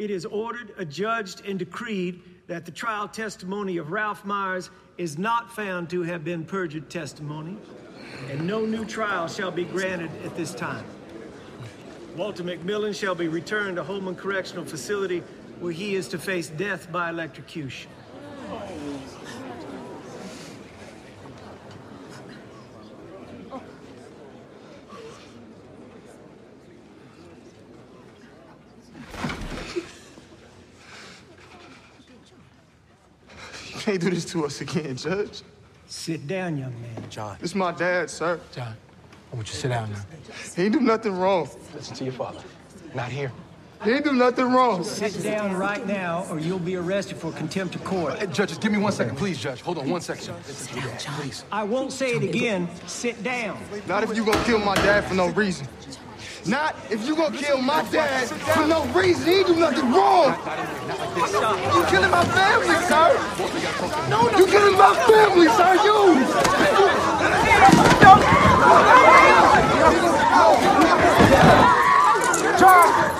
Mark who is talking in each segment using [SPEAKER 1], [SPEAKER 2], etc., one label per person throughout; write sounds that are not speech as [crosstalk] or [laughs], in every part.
[SPEAKER 1] It is ordered, adjudged, and decreed that the trial testimony of Ralph Myers is not found to have been perjured testimony, and no new trial shall be granted at this time. Walter McMillan shall be returned to Holman Correctional Facility where he is to face death by electrocution.
[SPEAKER 2] Do this to us again, Judge.
[SPEAKER 1] Sit down, young man.
[SPEAKER 3] John,
[SPEAKER 2] This is my dad, sir.
[SPEAKER 3] John, I want you to sit down now.
[SPEAKER 2] He ain't do nothing wrong.
[SPEAKER 3] Listen to your father. Not here.
[SPEAKER 2] He ain't do nothing wrong.
[SPEAKER 1] Sit down right now, or you'll be arrested for contempt of court.
[SPEAKER 3] Hey, Judge, just give me one second, please, Judge. Hold on one second. Please.
[SPEAKER 1] I won't say it again. Sit down.
[SPEAKER 2] Not if you're gonna kill my dad for no reason. Not if you gonna kill my dad for no reason. He do nothing wrong. You killing my family, sir. You killing my family, sir. You.
[SPEAKER 4] When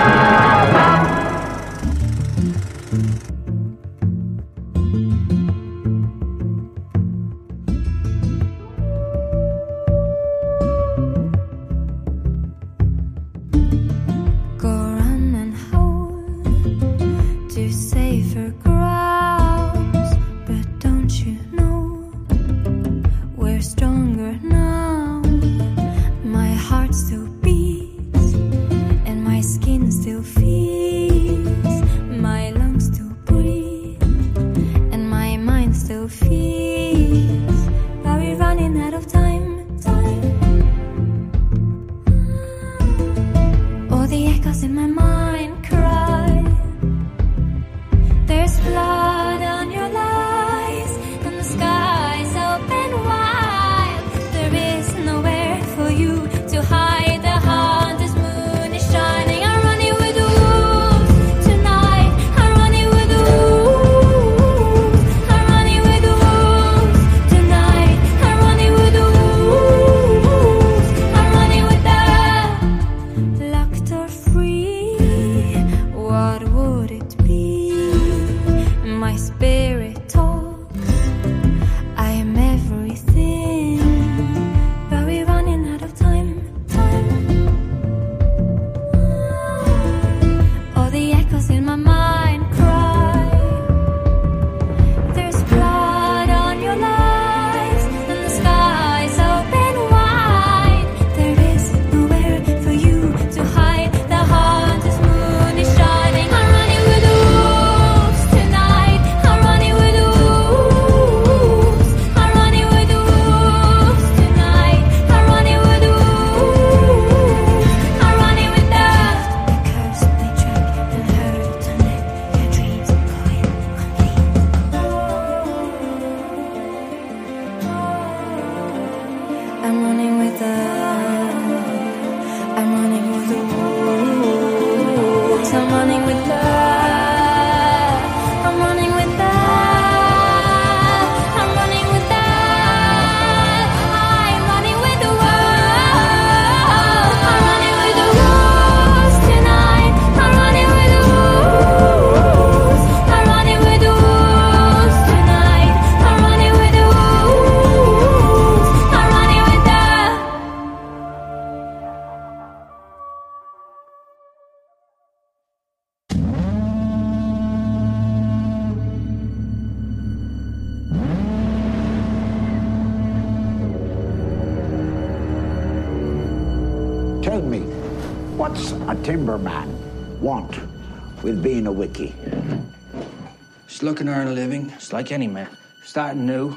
[SPEAKER 5] Just like any man. Starting new.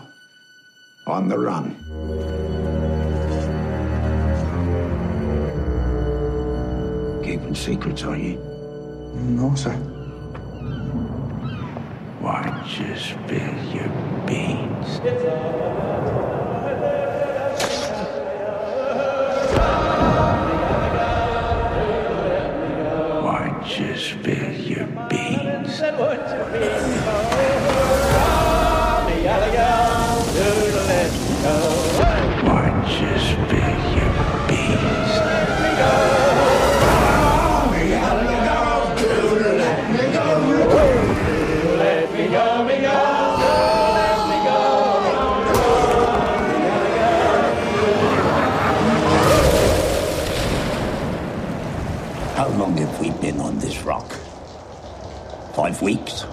[SPEAKER 6] On the run. Keeping secrets, are you?
[SPEAKER 5] No, sir.
[SPEAKER 6] Why'd you spill your beans? Five weeks?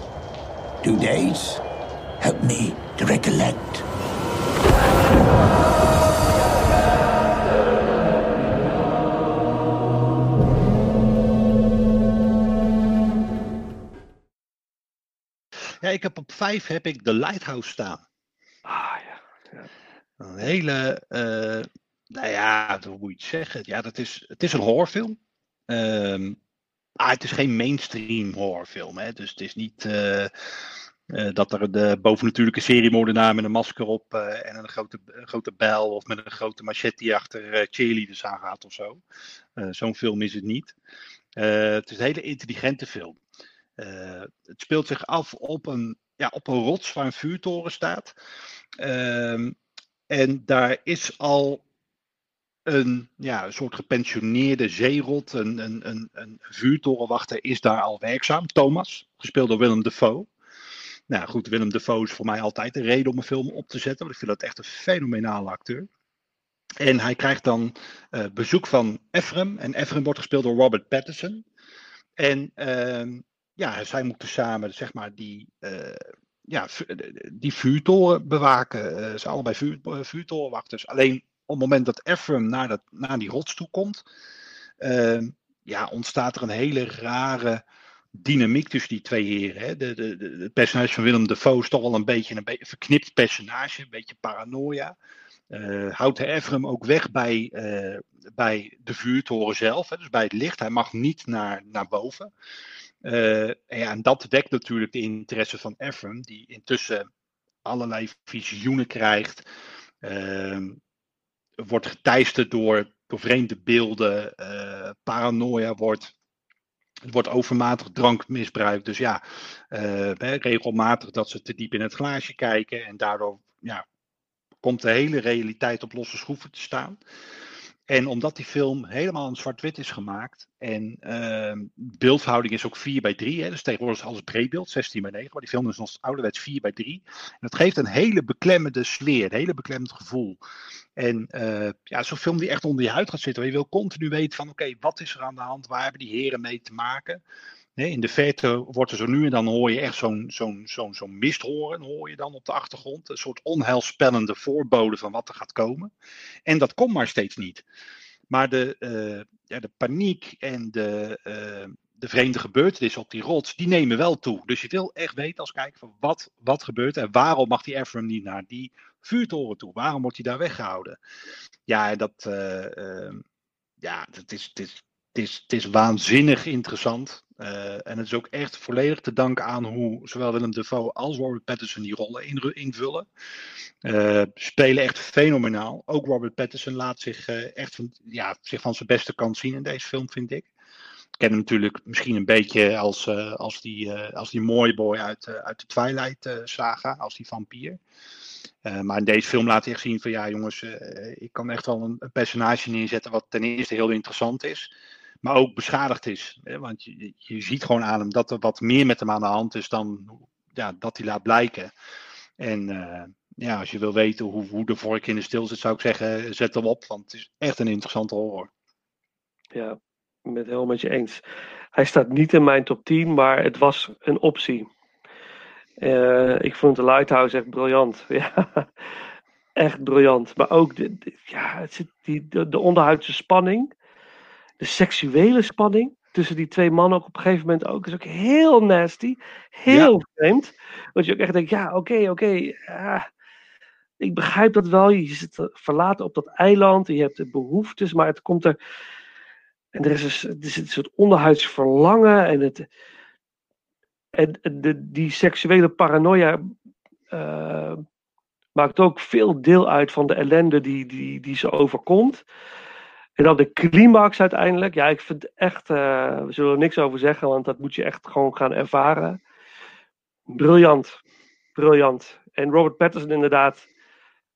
[SPEAKER 6] Two days? Help me to recollect.
[SPEAKER 7] Ja, ik heb op vijf heb ik The Lighthouse staan.
[SPEAKER 8] Ah ja. ja.
[SPEAKER 7] Een hele, eh, nou ja, hoe moet je het zeggen? Ja, dat is, het is een horrorfilm. Ehm, ah, het is geen mainstream horrorfilm. Hè? Dus het is niet eh, eh, dat er de bovennatuurlijke seriemoordenaar met een masker op eh, en een grote, grote bijl of met een grote machete achter cheerleaders aangaat of zo. Zo'n film is het niet. Het is een hele intelligente film. Het speelt zich af op een, ja, op een rots waar een vuurtoren staat. Ehm, en daar is al een, ja, een soort gepensioneerde zeerot, een, een, een, een vuurtorenwachter, is daar al werkzaam. Thomas, gespeeld door Willem Dafoe. Nou goed, Willem Dafoe is voor mij altijd een reden om een film op te zetten, want ik vind dat echt een fenomenale acteur. En hij krijgt dan eh, bezoek van Ephraim. En Ephraim wordt gespeeld door Robert Pattinson. En ehm, ja, zij moeten samen, zeg maar, die, eh, ja, die vuurtoren bewaken. Eh, ze allebei vuur, vuurtorenwachters. Alleen het moment dat Ephraim naar, dat, naar die rots toe komt, ehm, ja, ontstaat er een hele rare dynamiek tussen die twee heren. Hè. De, de, de, het personage van Willem Dafoe is toch wel een beetje een, verknipt personage, een beetje paranoia. Eh, houdt de Ephraim ook weg bij, eh, bij de vuurtoren zelf, hè, dus bij het licht. Hij mag niet naar, naar boven. Eh, en, ja, en dat wekt natuurlijk de interesse van Ephraim, die intussen allerlei visioenen krijgt. Wordt geteisterd door, door vreemde beelden, eh, paranoia wordt. Er wordt overmatig drank misbruikt. Dus ja, eh, regelmatig dat ze te diep in het glaasje kijken. En daardoor ja, komt de hele realiteit op losse schroeven te staan. En omdat die film helemaal in zwart-wit is gemaakt. En ehm, beeldverhouding is ook 4 bij 3. Hè, dus tegenwoordig is alles breedbeeld, 16 bij 9. Maar die film is nog ouderwets 4 bij 3. En dat geeft een hele beklemmende sfeer. Een hele beklemmend gevoel. En eh, ja, zo'n film die echt onder je huid gaat zitten. Waar je wil continu weten van oké, wat is er aan de hand? Waar hebben die heren mee te maken? In de verte wordt er zo nu en dan hoor je echt zo'n zo'n zo'n zo'n misthoren hoor je dan op de achtergrond. Een soort onheilspellende voorbode van wat er gaat komen. En dat komt maar steeds niet. Maar de, eh, ja, de paniek en de, eh, de vreemde gebeurtenissen op die rots, die nemen wel toe. Dus je wil echt weten als kijker van wat, wat gebeurt en waarom mag die Ephraim niet naar die vuurtoren toe? Waarom wordt hij daar weggehouden? Ja, dat, eh, ja, het is, het, is, het, is, is waanzinnig interessant. Eh, en het is ook echt volledig te danken aan hoe zowel Willem Dafoe als Robert Pattinson die rollen in, invullen. Eh, spelen echt fenomenaal. Ook Robert Pattinson laat zich eh, echt van, ja, zich van zijn beste kant zien in deze film, vind ik. Ik ken hem natuurlijk misschien een beetje als, als, die, als die mooie boy uit, uit de Twilight saga, als die vampier. Maar in deze film laat hij echt zien van ja jongens, ik kan echt wel een, een personage neerzetten wat ten eerste heel interessant is. Maar ook beschadigd is. Hè? Want je, je ziet gewoon aan hem dat er wat meer met hem aan de hand is dan ja, dat hij laat blijken. En eh, ja, als je wil weten hoe, hoe de vork in de stil zit, zou ik zeggen, zet hem op. Want het is echt een interessante horror.
[SPEAKER 8] Ja, het helemaal met je eens. Hij staat niet in mijn top 10, maar het was een optie. Eh, ik vond de Lighthouse echt briljant. [laughs] Ja, echt briljant. Maar ook de, de- ja, het zit die, de onderhuidse spanning, de seksuele spanning tussen die twee mannen ook op een gegeven moment ook is ook heel nasty, heel vreemd. Want je ook echt denkt, ja, oké, oké, ja, ik begrijp dat wel. Je zit verlaten op dat eiland, je hebt de behoeftes, maar het komt er en er is, een, s- er zit een soort onderhuids verlangen en, het, en de, die seksuele paranoia eh, maakt ook veel deel uit van de ellende die, die, die ze overkomt. En dan de climax uiteindelijk. Ja, ik vind echt, eh, we zullen er niks over zeggen, want dat moet je echt gewoon gaan ervaren. Briljant. Briljant. En Robert Pattinson inderdaad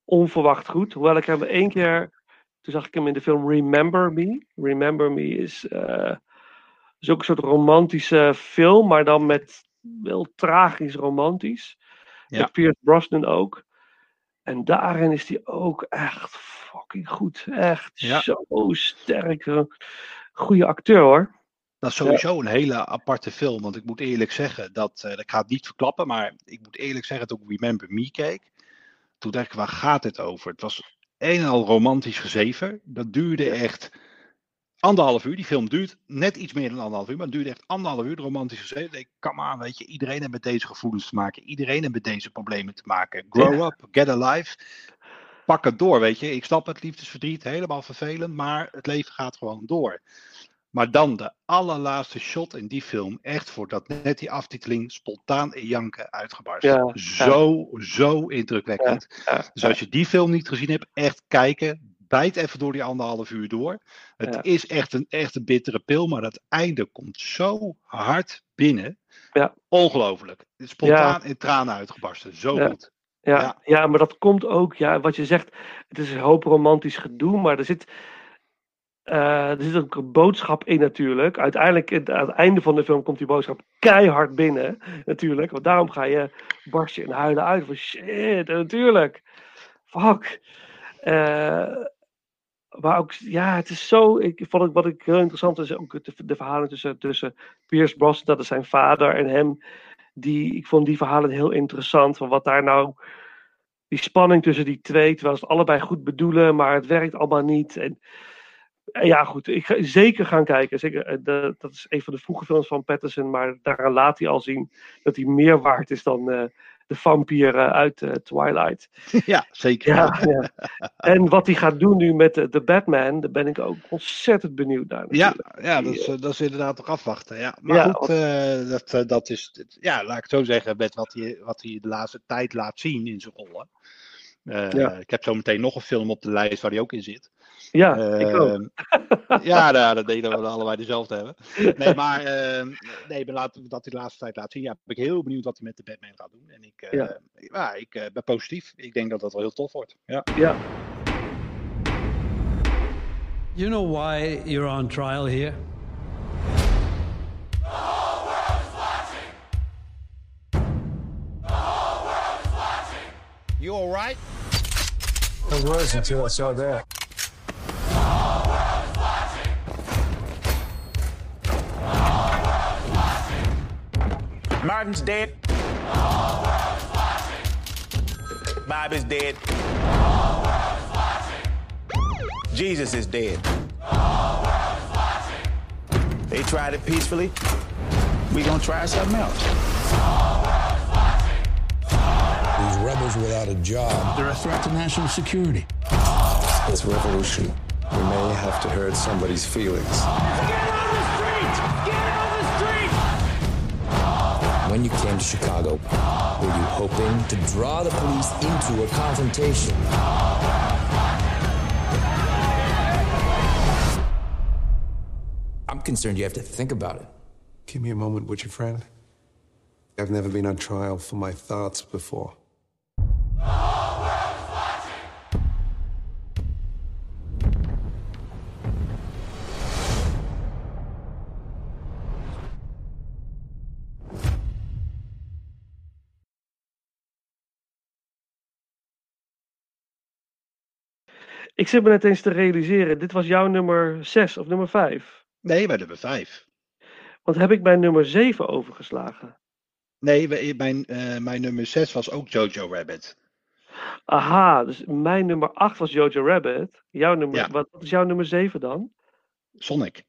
[SPEAKER 8] onverwacht goed. Hoewel ik hem één keer, toen zag ik hem in de film Remember Me. Remember Me is, eh, is ook een soort romantische film, maar dan met wel tragisch romantisch.
[SPEAKER 7] Ja.
[SPEAKER 8] Met Pierce Brosnan ook. En daarin is hij ook echt fucking goed. Echt
[SPEAKER 7] Ja.
[SPEAKER 8] zo sterk. Goede acteur hoor.
[SPEAKER 7] Dat is sowieso een hele aparte film. Want ik moet eerlijk zeggen, dat, eh, ik ga het niet verklappen, maar ik moet eerlijk zeggen dat ik Remember Me keek. Toen dacht ik, waar gaat dit over? Het was een en al romantisch gezeven. Dat duurde echt anderhalf uur. Die film duurt net iets meer dan anderhalf uur, maar het duurde echt anderhalf uur. de Romantisch gezeven. Ik kan maar aan, weet je, iedereen heeft met deze gevoelens te maken. Iedereen heeft met deze problemen te maken. Grow
[SPEAKER 8] Ja.
[SPEAKER 7] up, get a life. Pak het door, weet je. Ik snap het, liefdesverdriet, helemaal vervelend, maar het leven gaat gewoon door. Maar dan de allerlaatste shot in die film, echt voordat net die aftiteling spontaan in janken uitgebarsten.
[SPEAKER 8] Ja,
[SPEAKER 7] zo, zo indrukwekkend. dus als je die film niet gezien hebt, echt kijken. Bijt even door die anderhalf uur door. Het is echt een, echt een bittere pil, maar het einde komt zo hard binnen.
[SPEAKER 8] Ja.
[SPEAKER 7] Ongelooflijk. Spontaan in tranen uitgebarsten. Zo goed.
[SPEAKER 8] Ja,
[SPEAKER 7] Ja.
[SPEAKER 8] ja. maar dat komt ook, ja, wat je zegt, het is een hoop romantisch gedoe, maar er zit, eh, er zit ook een boodschap in natuurlijk. Uiteindelijk, aan het einde van de film komt die boodschap keihard binnen, natuurlijk. Want daarom ga je barst je in huilen uit van shit, natuurlijk. Fuck. Eh, maar ook, ja, het is zo, ik vond het, wat ik heel interessant is, ook de, de verhalen tussen, tussen Pierce Brosnan, dat is zijn vader, en hem. Die, ik vond die verhalen heel interessant, van wat daar nou die spanning tussen die twee, terwijl ze het allebei goed bedoelen, maar het werkt allemaal niet. En, ja, goed, ik ga zeker gaan kijken. Zeker, eh, dat is een van de vroege films van Patterson, maar daar laat hij al zien dat hij meer waard is dan eh, de vampier eh, uit eh, Twilight. [laughs]
[SPEAKER 7] Ja, zeker.
[SPEAKER 8] Ja, [laughs] ja. En wat hij gaat doen nu met de, de Batman, daar ben ik ook ontzettend benieuwd naar.
[SPEAKER 7] Ja,
[SPEAKER 8] natuurlijk.
[SPEAKER 7] ja dat, is,
[SPEAKER 8] eh,
[SPEAKER 7] dat is inderdaad nog afwachten. Ja. Maar
[SPEAKER 8] Ja,
[SPEAKER 7] goed, dat, dat is, ja, laat ik het zo zeggen, met wat hij, wat hij de laatste tijd laat zien in zijn rollen.
[SPEAKER 8] Ja.
[SPEAKER 7] Ik heb zo meteen nog een film op de lijst waar hij ook in zit.
[SPEAKER 8] Ja, ik ook.
[SPEAKER 7] Ehm, [laughs] ja, nou, dat deden we allebei dezelfde hebben. Nee, maar ehm, nee, maar laat, dat hij de laatste tijd laat zien. Ja, ben ik heel benieuwd wat hij met de Batman gaat doen. En ik, eh,
[SPEAKER 8] Ja.
[SPEAKER 7] ja. ik eh, ben positief. Ik denk dat dat wel heel tof wordt. Ja.
[SPEAKER 8] ja.
[SPEAKER 9] You know why you're on trial here?
[SPEAKER 10] You all right?
[SPEAKER 11] I was until I saw that.
[SPEAKER 10] Martin's dead. Bob is dead. Jesus is dead. They tried it peacefully. We gonna try something else.
[SPEAKER 12] These rebels without a job.
[SPEAKER 10] They're a threat to national security.
[SPEAKER 11] This revolution, we may have to hurt somebody's feelings.
[SPEAKER 13] When you came to Chicago, were you hoping to draw the police into a confrontation? I'm concerned you have to think about it.
[SPEAKER 11] Give me a moment, would you, friend? I've never been on trial for my thoughts before.
[SPEAKER 8] Ik zit me net eens te realiseren, dit was jouw nummer 6 of nummer 5.
[SPEAKER 7] Nee, bij nummer 5.
[SPEAKER 8] Want heb ik bij nummer 7 overgeslagen?
[SPEAKER 7] Nee, we- mijn, eh, mijn nummer 6 was ook Jojo Rabbit.
[SPEAKER 8] Aha, dus mijn nummer 8 was Jojo Rabbit. Jouw nummer,
[SPEAKER 7] Ja.
[SPEAKER 8] wat is jouw nummer 7 dan?
[SPEAKER 7] Sonic.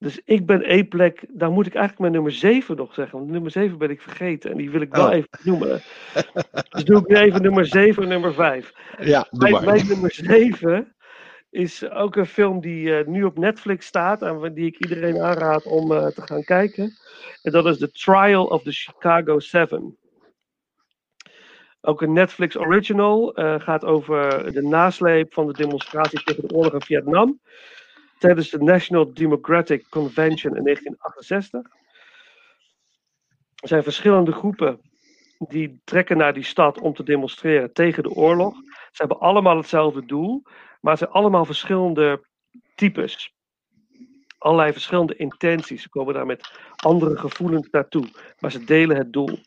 [SPEAKER 8] Dus ik ben één plek, daar moet ik eigenlijk mijn nummer 7 nog zeggen. Want nummer 7 ben ik vergeten en die wil ik wel
[SPEAKER 7] Oh.
[SPEAKER 8] even noemen. dus doe ik nu even nummer 7 en nummer 5.
[SPEAKER 7] Ja, doe
[SPEAKER 8] mijn,
[SPEAKER 7] maar.
[SPEAKER 8] mijn nummer 7 is ook een film die eh, nu op Netflix staat en die ik iedereen aanraad om eh, te gaan kijken. En dat is The Trial of the Chicago Seven. Ook een Netflix original eh, gaat over de nasleep van de demonstratie tegen de oorlog in Vietnam. Tijdens de National Democratic Convention in 1968. Er zijn verschillende groepen die trekken naar die stad om te demonstreren tegen de oorlog. Ze hebben allemaal hetzelfde doel, maar het zijn allemaal verschillende types. Allerlei verschillende intenties. Ze komen daar met andere gevoelens naartoe, maar ze delen het doel.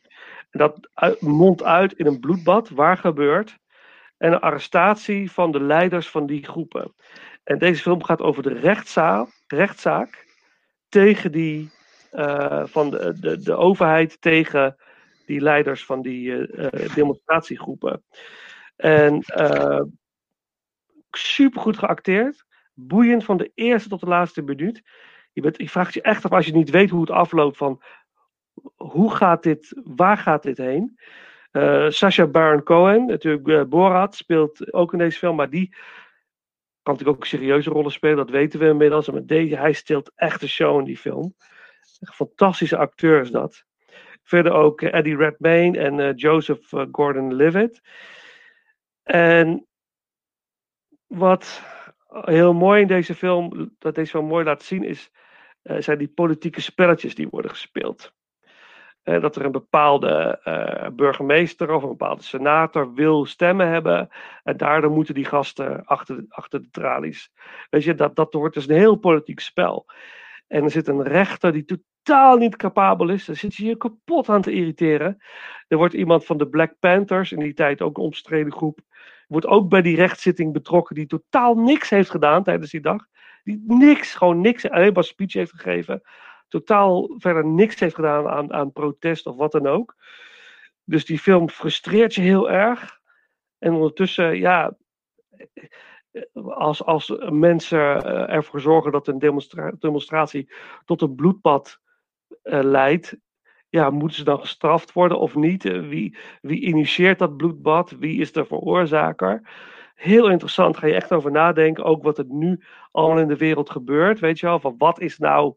[SPEAKER 8] En dat mondt uit in een bloedbad, waar gebeurt, en een arrestatie van de leiders van die groepen. En deze film gaat over de rechtszaak, tegen die, eh, van de, de, de overheid tegen die leiders van die eh, eh, demonstratiegroepen. En eh super goed geacteerd. Boeiend van de eerste tot de laatste minuut. Je, bent, je vraagt je echt af als je niet weet hoe het afloopt van hoe gaat dit, waar gaat dit heen? Sacha Baron Cohen, natuurlijk Borat, speelt ook in deze film, maar die kan natuurlijk ook serieuze rollen spelen, dat weten we inmiddels. Met deze, hij steelt echt de show in die film. Echt fantastische acteur is dat. Verder ook eh, Eddie Redmayne en eh, Joseph eh, Gordon-Levitt. En wat heel mooi in deze film, dat deze film mooi laat zien, is, zijn die politieke spelletjes die worden gespeeld. Eh, dat er een bepaalde eh, burgemeester of een bepaalde senator wil stemmen hebben. En daardoor moeten die gasten achter de, achter de tralies. Weet je, dat, dat wordt dus een heel politiek spel. En er zit een rechter die totaal niet capabel is. Daar zit je je kapot aan te irriteren. Er wordt iemand van de Black Panthers, in die tijd ook een omstreden groep, wordt ook bij die rechtszitting betrokken, die totaal niks heeft gedaan tijdens die dag. Die niks, gewoon niks, alleen maar speech heeft gegeven. Totaal verder niks heeft gedaan aan, aan protest of wat dan ook. Dus die film frustreert je heel erg. En ondertussen, ja, als, als mensen eh, ervoor zorgen dat een demonstra- demonstratie tot een bloedbad eh, leidt, ja, moeten ze dan gestraft worden of niet? Eh, Wie, wie initieert dat bloedbad? Wie is de veroorzaker? Heel interessant, ga je echt over nadenken. Ook wat er nu allemaal in de wereld gebeurt. Weet je wel, van wat is nou,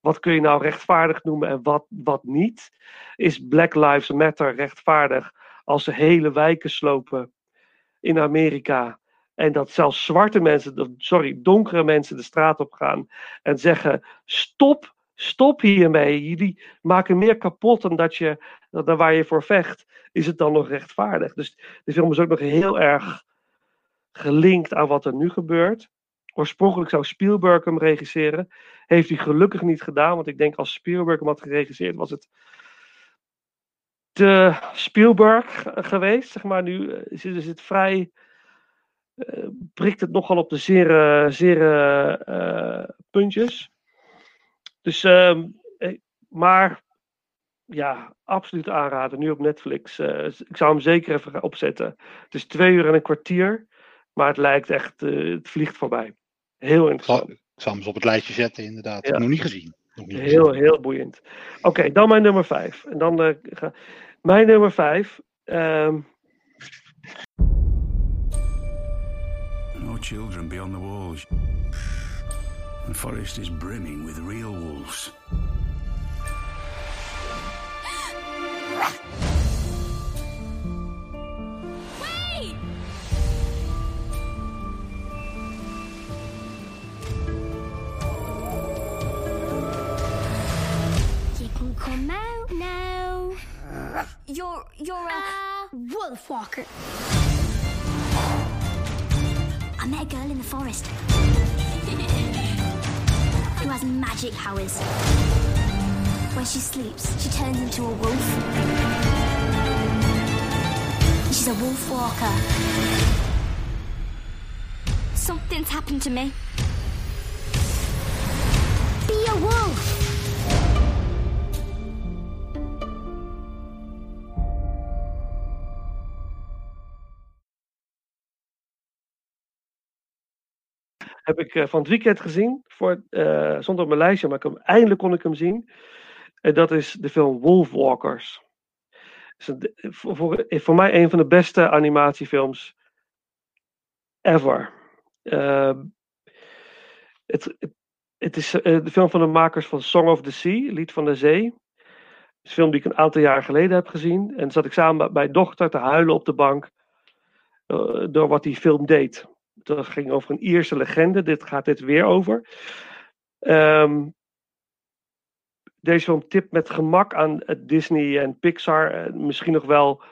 [SPEAKER 8] wat kun je nou rechtvaardig noemen en wat, wat niet? Is Black Lives Matter rechtvaardig als ze hele wijken slopen in Amerika? En dat zelfs zwarte mensen, sorry, donkere mensen de straat op gaan en zeggen: stop, stop hiermee. Jullie maken meer kapot dan, dat je, dan waar je voor vecht. Is het dan nog rechtvaardig? Dus de film is ook nog heel erg gelinkt aan wat er nu gebeurt. Oorspronkelijk zou Spielberg hem regisseren. Heeft hij gelukkig niet gedaan, want ik denk als Spielberg hem had geregisseerd, was het te Spielberg geweest. Zeg maar. Nu eh, is het, is het vrij. eh, prikt het nogal op de zere, zere eh, puntjes. Dus, ehm, eh, maar ja, absoluut aanraden. Nu op Netflix. Ik zou hem zeker even opzetten. Het is twee uur en een kwartier. Maar het lijkt echt, het vliegt voorbij. Heel interessant.
[SPEAKER 7] Ik zal hem eens op het lijstje zetten, inderdaad.
[SPEAKER 8] Ja.
[SPEAKER 7] Nog niet gezien. Nog niet
[SPEAKER 8] Heel, heel boeiend. Oké, dan mijn nummer vijf. En dan eh, ga... mijn nummer vijf. ehm,
[SPEAKER 14] No children beyond the walls. The forest is brimming with real wolves.
[SPEAKER 15] You're you're a uh. wolf walker. I met a girl in the forest who has magic powers. When she sleeps, she turns into a wolf. She's a wolf walker. Something's happened to me. Be a wolf.
[SPEAKER 8] Heb ik eh, van het weekend gezien. Voor, eh stond op mijn lijstje, maar eindelijk kon ik hem zien. En dat is de film Wolfwalkers. Is een- voor, voor, voor mij een van de beste animatiefilms ever. Ehm, het, het, het is eh, de film van de makers van Song of the Sea, Lied van de Zee. is een film die ik een aantal jaar geleden heb gezien. En zat ik samen met mijn dochter te huilen op de bank door wat die film deed. Dat ging over een Ierse legende. Dit gaat dit weer over. Ehm, deze film tipt met gemak aan eh, Disney en Pixar. eh, misschien nog wel,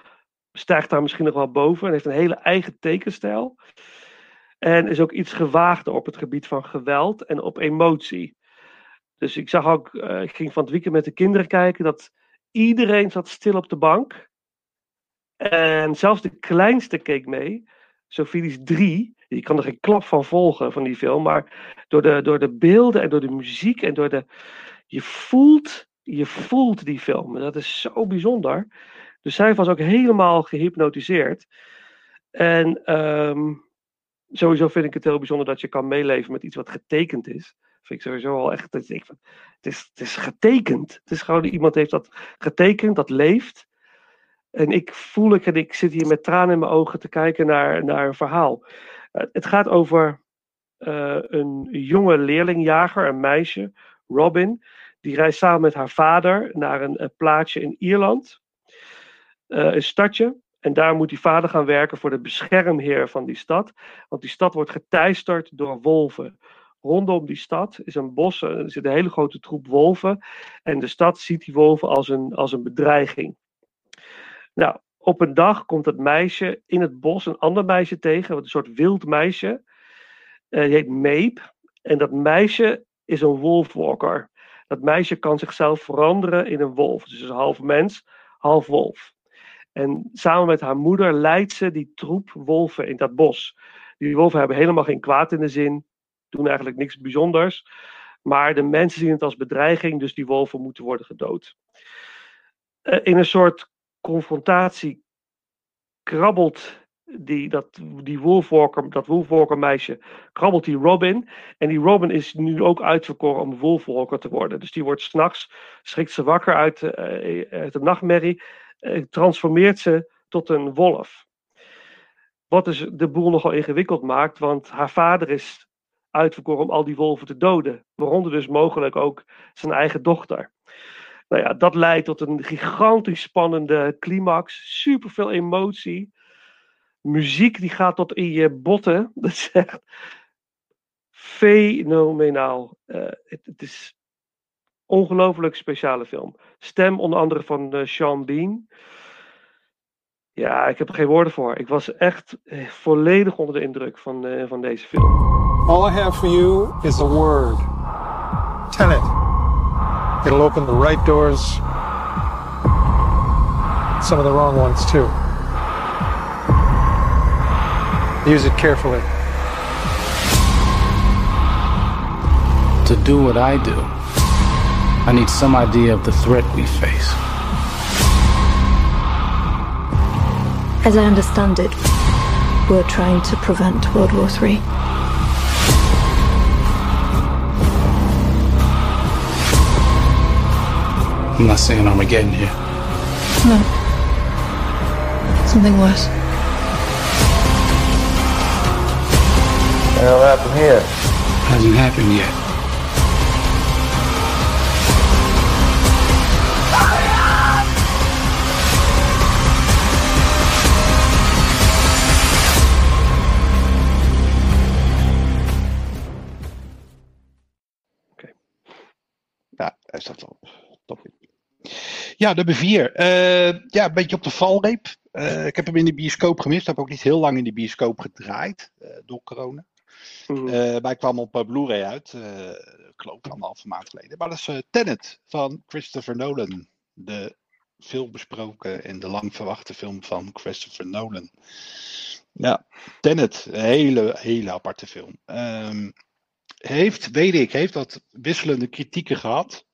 [SPEAKER 8] stijgt daar misschien nog wel boven. En heeft een hele eigen tekenstijl. En is ook iets gewaagder op het gebied van geweld en op emotie. Dus ik zag ook, eh, ik ging van het weekend met de kinderen kijken, dat iedereen zat stil op de bank. En zelfs de kleinste keek mee. Sophie die is drie. Die kan er geen klap van volgen van die film. Maar door de, door de beelden en door de muziek en door de. Je voelt, je voelt die film. Dat is zo bijzonder. Dus zij was ook helemaal gehypnotiseerd. En ehm, sowieso vind ik het heel bijzonder dat je kan meeleven met iets wat getekend is. Vind ik sowieso al echt. van, Het is, het is getekend. Het is gewoon iemand heeft dat getekend, dat leeft. En ik voel ik en ik zit hier met tranen in mijn ogen te kijken naar, naar een verhaal. Eh, het gaat over eh, een jonge leerlingjager, een meisje, Robin. Die reist samen met haar vader naar een, plaatsje in Ierland. Eh, een stadje. En daar moet die vader gaan werken voor de beschermheer van die stad. Want die stad wordt geteisterd door wolven. Rondom die stad is een bos, er zit een hele grote troep wolven. En de stad ziet die wolven als een, als een bedreiging. Nou, op een dag komt het meisje in het bos een ander meisje tegen, een soort wild meisje. Eh, die heet Meep. En dat meisje is een wolfwalker. Dat meisje kan zichzelf veranderen in een wolf. Dus is half mens, half wolf. En samen met haar moeder leidt ze die troep wolven in dat bos. Die wolven hebben helemaal geen kwaad in de zin, doen eigenlijk niks bijzonders. Maar de mensen zien het als bedreiging, dus die wolven moeten worden gedood. Eh, in een soort confrontatie krabbelt die, dat, die wolfwalker, dat wolfwalker meisje, krabbelt die Robin. En die Robin is nu ook uitverkoren om wolfwalker te worden. Dus die wordt s'nachts, schrikt ze wakker uit, eh, uit de nachtmerrie, eh, transformeert ze tot een wolf. Wat dus de boel nogal ingewikkeld maakt, want haar vader is uitverkoren om al die wolven te doden. Waaronder dus mogelijk ook zijn eigen dochter. Nou ja, dat leidt tot een gigantisch spannende climax. Super veel emotie. Muziek die gaat tot in je botten. [laughs] Dat is echt fenomenaal. Eh, het, is ongelooflijk speciale film. Stem onder andere van eh, Sean Bean. Ja, ik heb er geen woorden voor. Ik was echt eh, volledig onder de indruk van, van deze film.
[SPEAKER 16] All I have for you is a word. Tenet. It'll open the right doors, some of the wrong ones too. Use it carefully.
[SPEAKER 13] To do what I do, I need some idea of the threat we face.
[SPEAKER 17] As I understand it, we're trying to prevent World War III.
[SPEAKER 13] I'm not saying Armageddon here.
[SPEAKER 17] No. Something worse.
[SPEAKER 13] What happened here? Hasn't happened yet.
[SPEAKER 7] Ja, hij staat wel top in. Ja, nummer vier. Eh, ja, een beetje op de valreep. Eh, ik heb hem in de bioscoop gemist. Ik heb ook niet heel lang in de bioscoop gedraaid eh, door corona. Eh, maar hij kwam op Blu-ray uit. ik geloof anderhalve maand geleden. Maar dat is Tenet van Christopher Nolan. De veel besproken en de lang verwachte film van Christopher Nolan. Ja, Tenet. Een hele, hele aparte film. Ehm, heeft, weet ik, heeft dat wisselende kritieken gehad.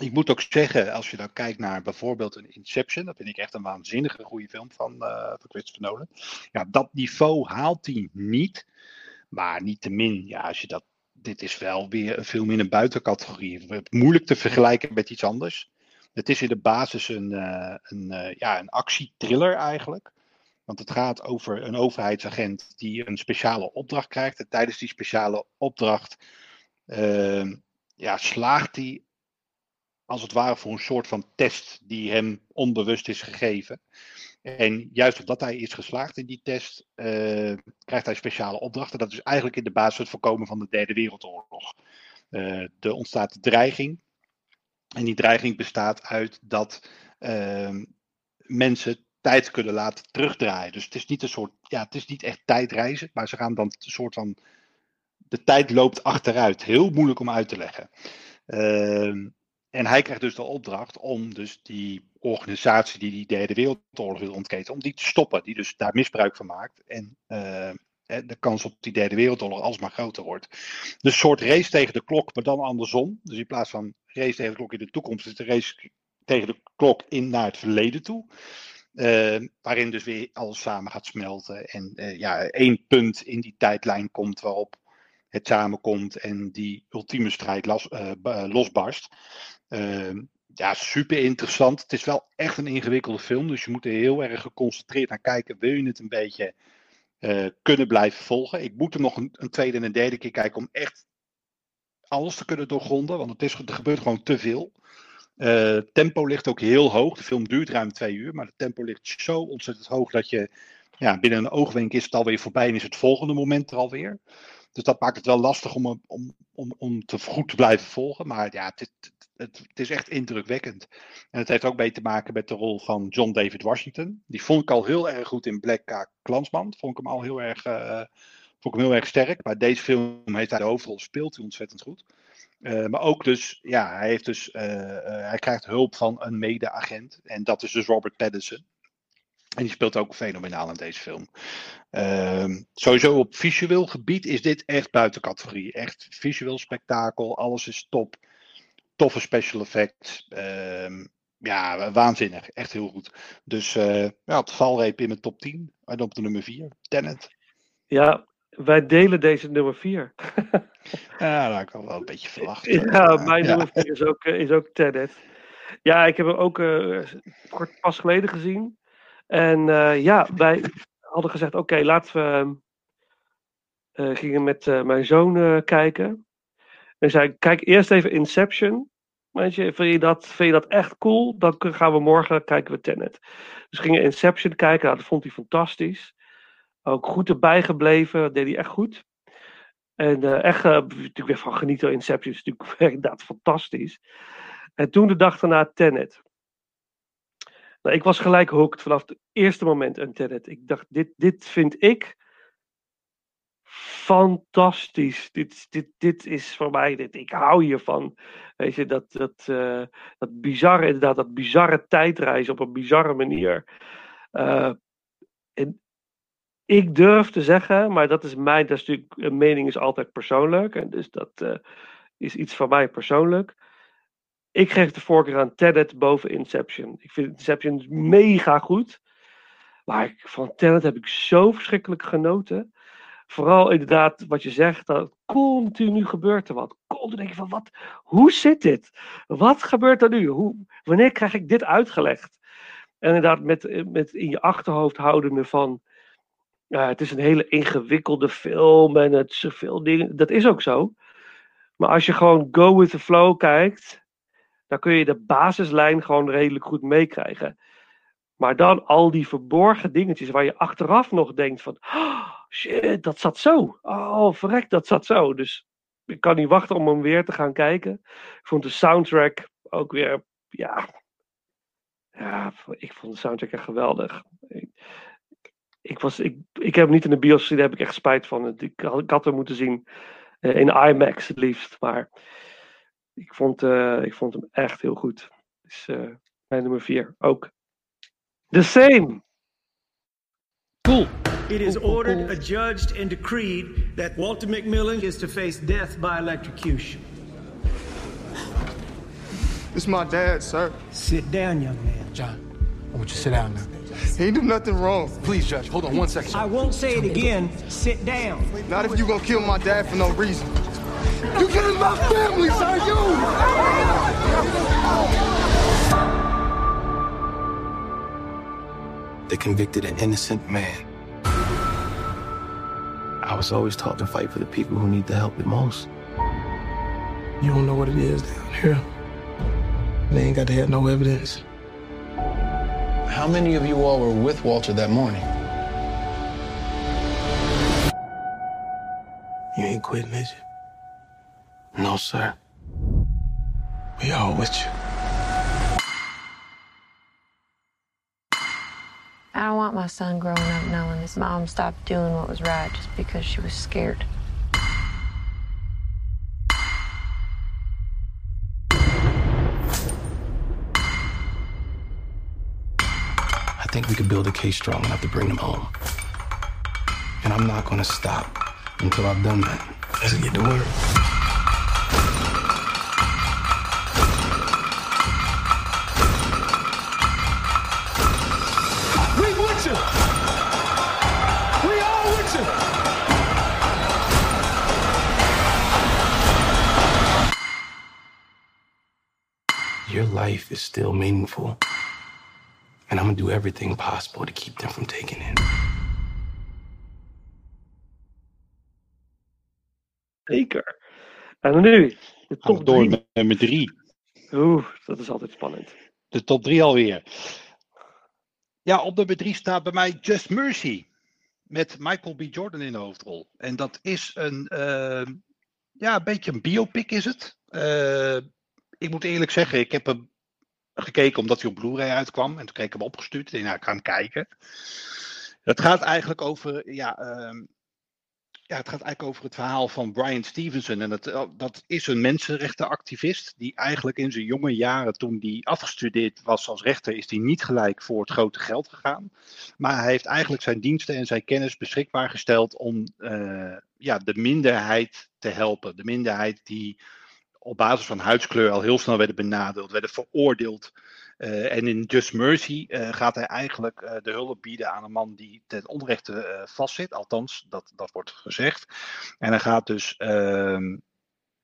[SPEAKER 7] Ik moet ook zeggen, als je dan kijkt naar bijvoorbeeld een Inception, dat vind ik echt een waanzinnige goede film van, van Christopher Nolan. Ja, dat niveau haalt hij niet. Maar niettemin, ja, als je dat. Dit is wel weer een film in een buitencategorie. Moeilijk te vergelijken met iets anders. Het is in de basis een, eh, een, eh, ja, een actietriller eigenlijk. Want het gaat over een overheidsagent die een speciale opdracht krijgt. En tijdens die speciale opdracht ehm, ja, slaagt hij als het ware voor een soort van test die hem onbewust is gegeven. En juist omdat hij is geslaagd in die test, eh, krijgt hij speciale opdrachten. Dat is eigenlijk in de basis het voorkomen van de Derde Wereldoorlog. Uh, er ontstaat de dreiging. En die dreiging bestaat uit dat uh, mensen tijd kunnen laten terugdraaien. Dus het is niet een soort, ja, het is niet echt tijdreizen, maar ze gaan dan een soort van, de tijd loopt achteruit. Heel moeilijk om uit te leggen. En hij krijgt dus de opdracht om dus die organisatie die die derde wereldoorlog wil ontketen, om die te stoppen, die dus daar misbruik van maakt. En uh, de kans op die derde wereldoorlog alsmaar groter wordt. Dus een soort race tegen de klok, maar dan andersom. Dus in plaats van race tegen de klok in de toekomst, is de race tegen de klok in naar het verleden toe. Uh, waarin dus weer alles samen gaat smelten. En uh, ja, één punt in die tijdlijn komt waarop het samenkomt en die ultieme strijd losbarst. Ja, super interessant. Het is wel echt een ingewikkelde film, dus je moet er heel erg geconcentreerd naar kijken. Wil je het een beetje kunnen blijven volgen? Ik moet er nog een, een, tweede en een derde keer kijken om echt alles te kunnen doorgronden, want het is, er gebeurt gewoon te veel. Uh, tempo ligt ook heel hoog. De film duurt ruim twee uur, maar het tempo ligt zo ontzettend hoog dat je ja, binnen een oogwenk is het alweer voorbij en is het volgende moment er alweer. Dus dat maakt het wel lastig om, om, om, om te goed te blijven volgen. Maar ja, het, het, het, is echt indrukwekkend. En het heeft ook mee te maken met de rol van John David Washington. Die vond ik al heel erg goed in Black K. Klansman. Vond ik hem al heel erg, uh, vond ik hem heel erg sterk. Maar deze film heeft hij de hoofdrol, speelt hij ontzettend goed. Uh, maar ook dus, ja, hij, heeft dus, uh, hij krijgt hulp van een mede-agent. En dat is dus Robert Pattinson. En die speelt ook fenomenaal in deze film. Ehm, sowieso op visueel gebied is dit echt buiten categorie. Echt visueel spektakel, alles is top. Toffe special effects. Ehm, ja, waanzinnig. Echt heel goed. Dus ja, het valreep in mijn top 10. En op de nummer 4, Tenet.
[SPEAKER 8] Ja, wij delen deze nummer 4.
[SPEAKER 7] ja, dat kan wel een beetje verwacht.
[SPEAKER 8] Ja, mijn ja. nummer 4 is ook, is ook Tenet. Ja, ik heb hem ook uh, kort pas geleden gezien. En uh, ja, wij hadden gezegd: oké, okay, laten we. Uh, gingen met mijn zoon kijken. En zei: kijk eerst even Inception. Weet je, vind je, dat, vind je dat echt cool? Dan gaan we morgen kijken we Tenet. Dus gingen Inception kijken. Nou, dat vond hij fantastisch. Ook goed erbij gebleven. Dat deed hij echt goed. En uh, echt, uh, natuurlijk weer van genieten. Inception is natuurlijk [laughs] inderdaad fantastisch. En toen de dag daarna Tenet. Nou, ik was gelijk hooked vanaf het eerste moment aan Tenet. Ik dacht, dit, dit vind ik fantastisch. Dit, dit, dit is voor mij, dit, ik hou hiervan. Weet je, dat, dat, uh, dat bizarre, inderdaad, dat bizarre tijdreizen op een bizarre manier. Uh, en ik durf te zeggen, maar dat is mijn, dat is natuurlijk, een mening is altijd persoonlijk. En dus dat uh, is iets van mij persoonlijk. Ik geef de voorkeur aan Tenet boven Inception. Ik vind Inception mega goed. Maar van Tenet heb ik zo verschrikkelijk genoten. Vooral inderdaad wat je zegt, dat continu gebeurt er wat. Continu denk je van, wat, hoe zit dit? Wat gebeurt er nu? Hoe, wanneer krijg ik dit uitgelegd? En inderdaad met, met in je achterhoofd houdende van, ja, het is een hele ingewikkelde film en het zoveel dingen. Dat is ook zo. Maar als je gewoon go with the flow kijkt, dan kun je de basislijn gewoon redelijk goed meekrijgen. Maar dan al die verborgen dingetjes waar je achteraf nog denkt van, oh, shit, dat zat zo. Oh, verrek, dat zat zo. Dus ik kan niet wachten om hem weer te gaan kijken. Ik vond de soundtrack ook weer, ja, ja, ik vond de soundtrack echt geweldig. Ik, ik, was, ik, ik heb hem niet in de bios gezien, daar heb ik echt spijt van. Ik, ik had hem moeten zien uh, in IMAX het liefst. Maar ik vond, uh, ik vond hem echt heel goed. Dus mijn nummer 4 ook. The same.
[SPEAKER 1] Cool. It is ordered, adjudged, and decreed that Walter McMillan is to face death by electrocution.
[SPEAKER 2] This is my dad, sir.
[SPEAKER 1] Sit down, young man.
[SPEAKER 3] John, I want you to sit down now.
[SPEAKER 2] He did nothing wrong.
[SPEAKER 3] Please, Judge, hold on one second.
[SPEAKER 1] I won't say it again. Sit down.
[SPEAKER 2] Not if you gonna kill my dad for no reason. You killing my family, sir, you!
[SPEAKER 11] They convicted an innocent man. I was always taught to fight for the people who need the help the most.
[SPEAKER 16] You don't know what it is down here.
[SPEAKER 11] They ain't got to have no evidence.
[SPEAKER 12] How many of you all were with Walter that morning?
[SPEAKER 11] You ain't quitting, is you? No, sir. We all with you.
[SPEAKER 18] Want my son growing up knowing his mom stopped doing what was right just because she was scared.
[SPEAKER 11] I think we could build a case strong enough to bring them home. And I'm not gonna stop until I've done that. Let's get to work. Life is still meaningful. And I'm gonna do everything possible to keep them from taking it.
[SPEAKER 8] Zeker. En nu, de
[SPEAKER 7] Gaan
[SPEAKER 8] top
[SPEAKER 7] door
[SPEAKER 8] 3.
[SPEAKER 7] met nummer drie.
[SPEAKER 8] Oeh, dat is altijd spannend.
[SPEAKER 7] De top 3 alweer. Ja, op nummer 3 staat bij mij Just Mercy. Met Michael B. Jordan in de hoofdrol. En dat is een, eh, ja, een beetje een biopic is het. Eh, ik moet eerlijk zeggen, ik heb hem gekeken omdat hij op Blu-ray uitkwam. En toen kreeg ik hem opgestuurd. Ik dacht, nou, ik ga hem kijken. Het gaat eigenlijk over, ja, ehm, ja, het gaat eigenlijk over het verhaal van Brian Stevenson. En dat, eh, dat is een mensenrechtenactivist die eigenlijk in zijn jonge jaren, toen hij afgestudeerd was als rechter, is hij niet gelijk voor het grote geld gegaan. Maar hij heeft eigenlijk zijn diensten en zijn kennis beschikbaar gesteld om eh, ja, de minderheid te helpen. De minderheid die op basis van huidskleur al heel snel werden benadeeld, werden veroordeeld. Eh, en in Just Mercy eh, gaat hij eigenlijk eh, de hulp bieden aan een man die ten onrechte vastzit. Althans, dat, dat wordt gezegd. En hij gaat dus ehm,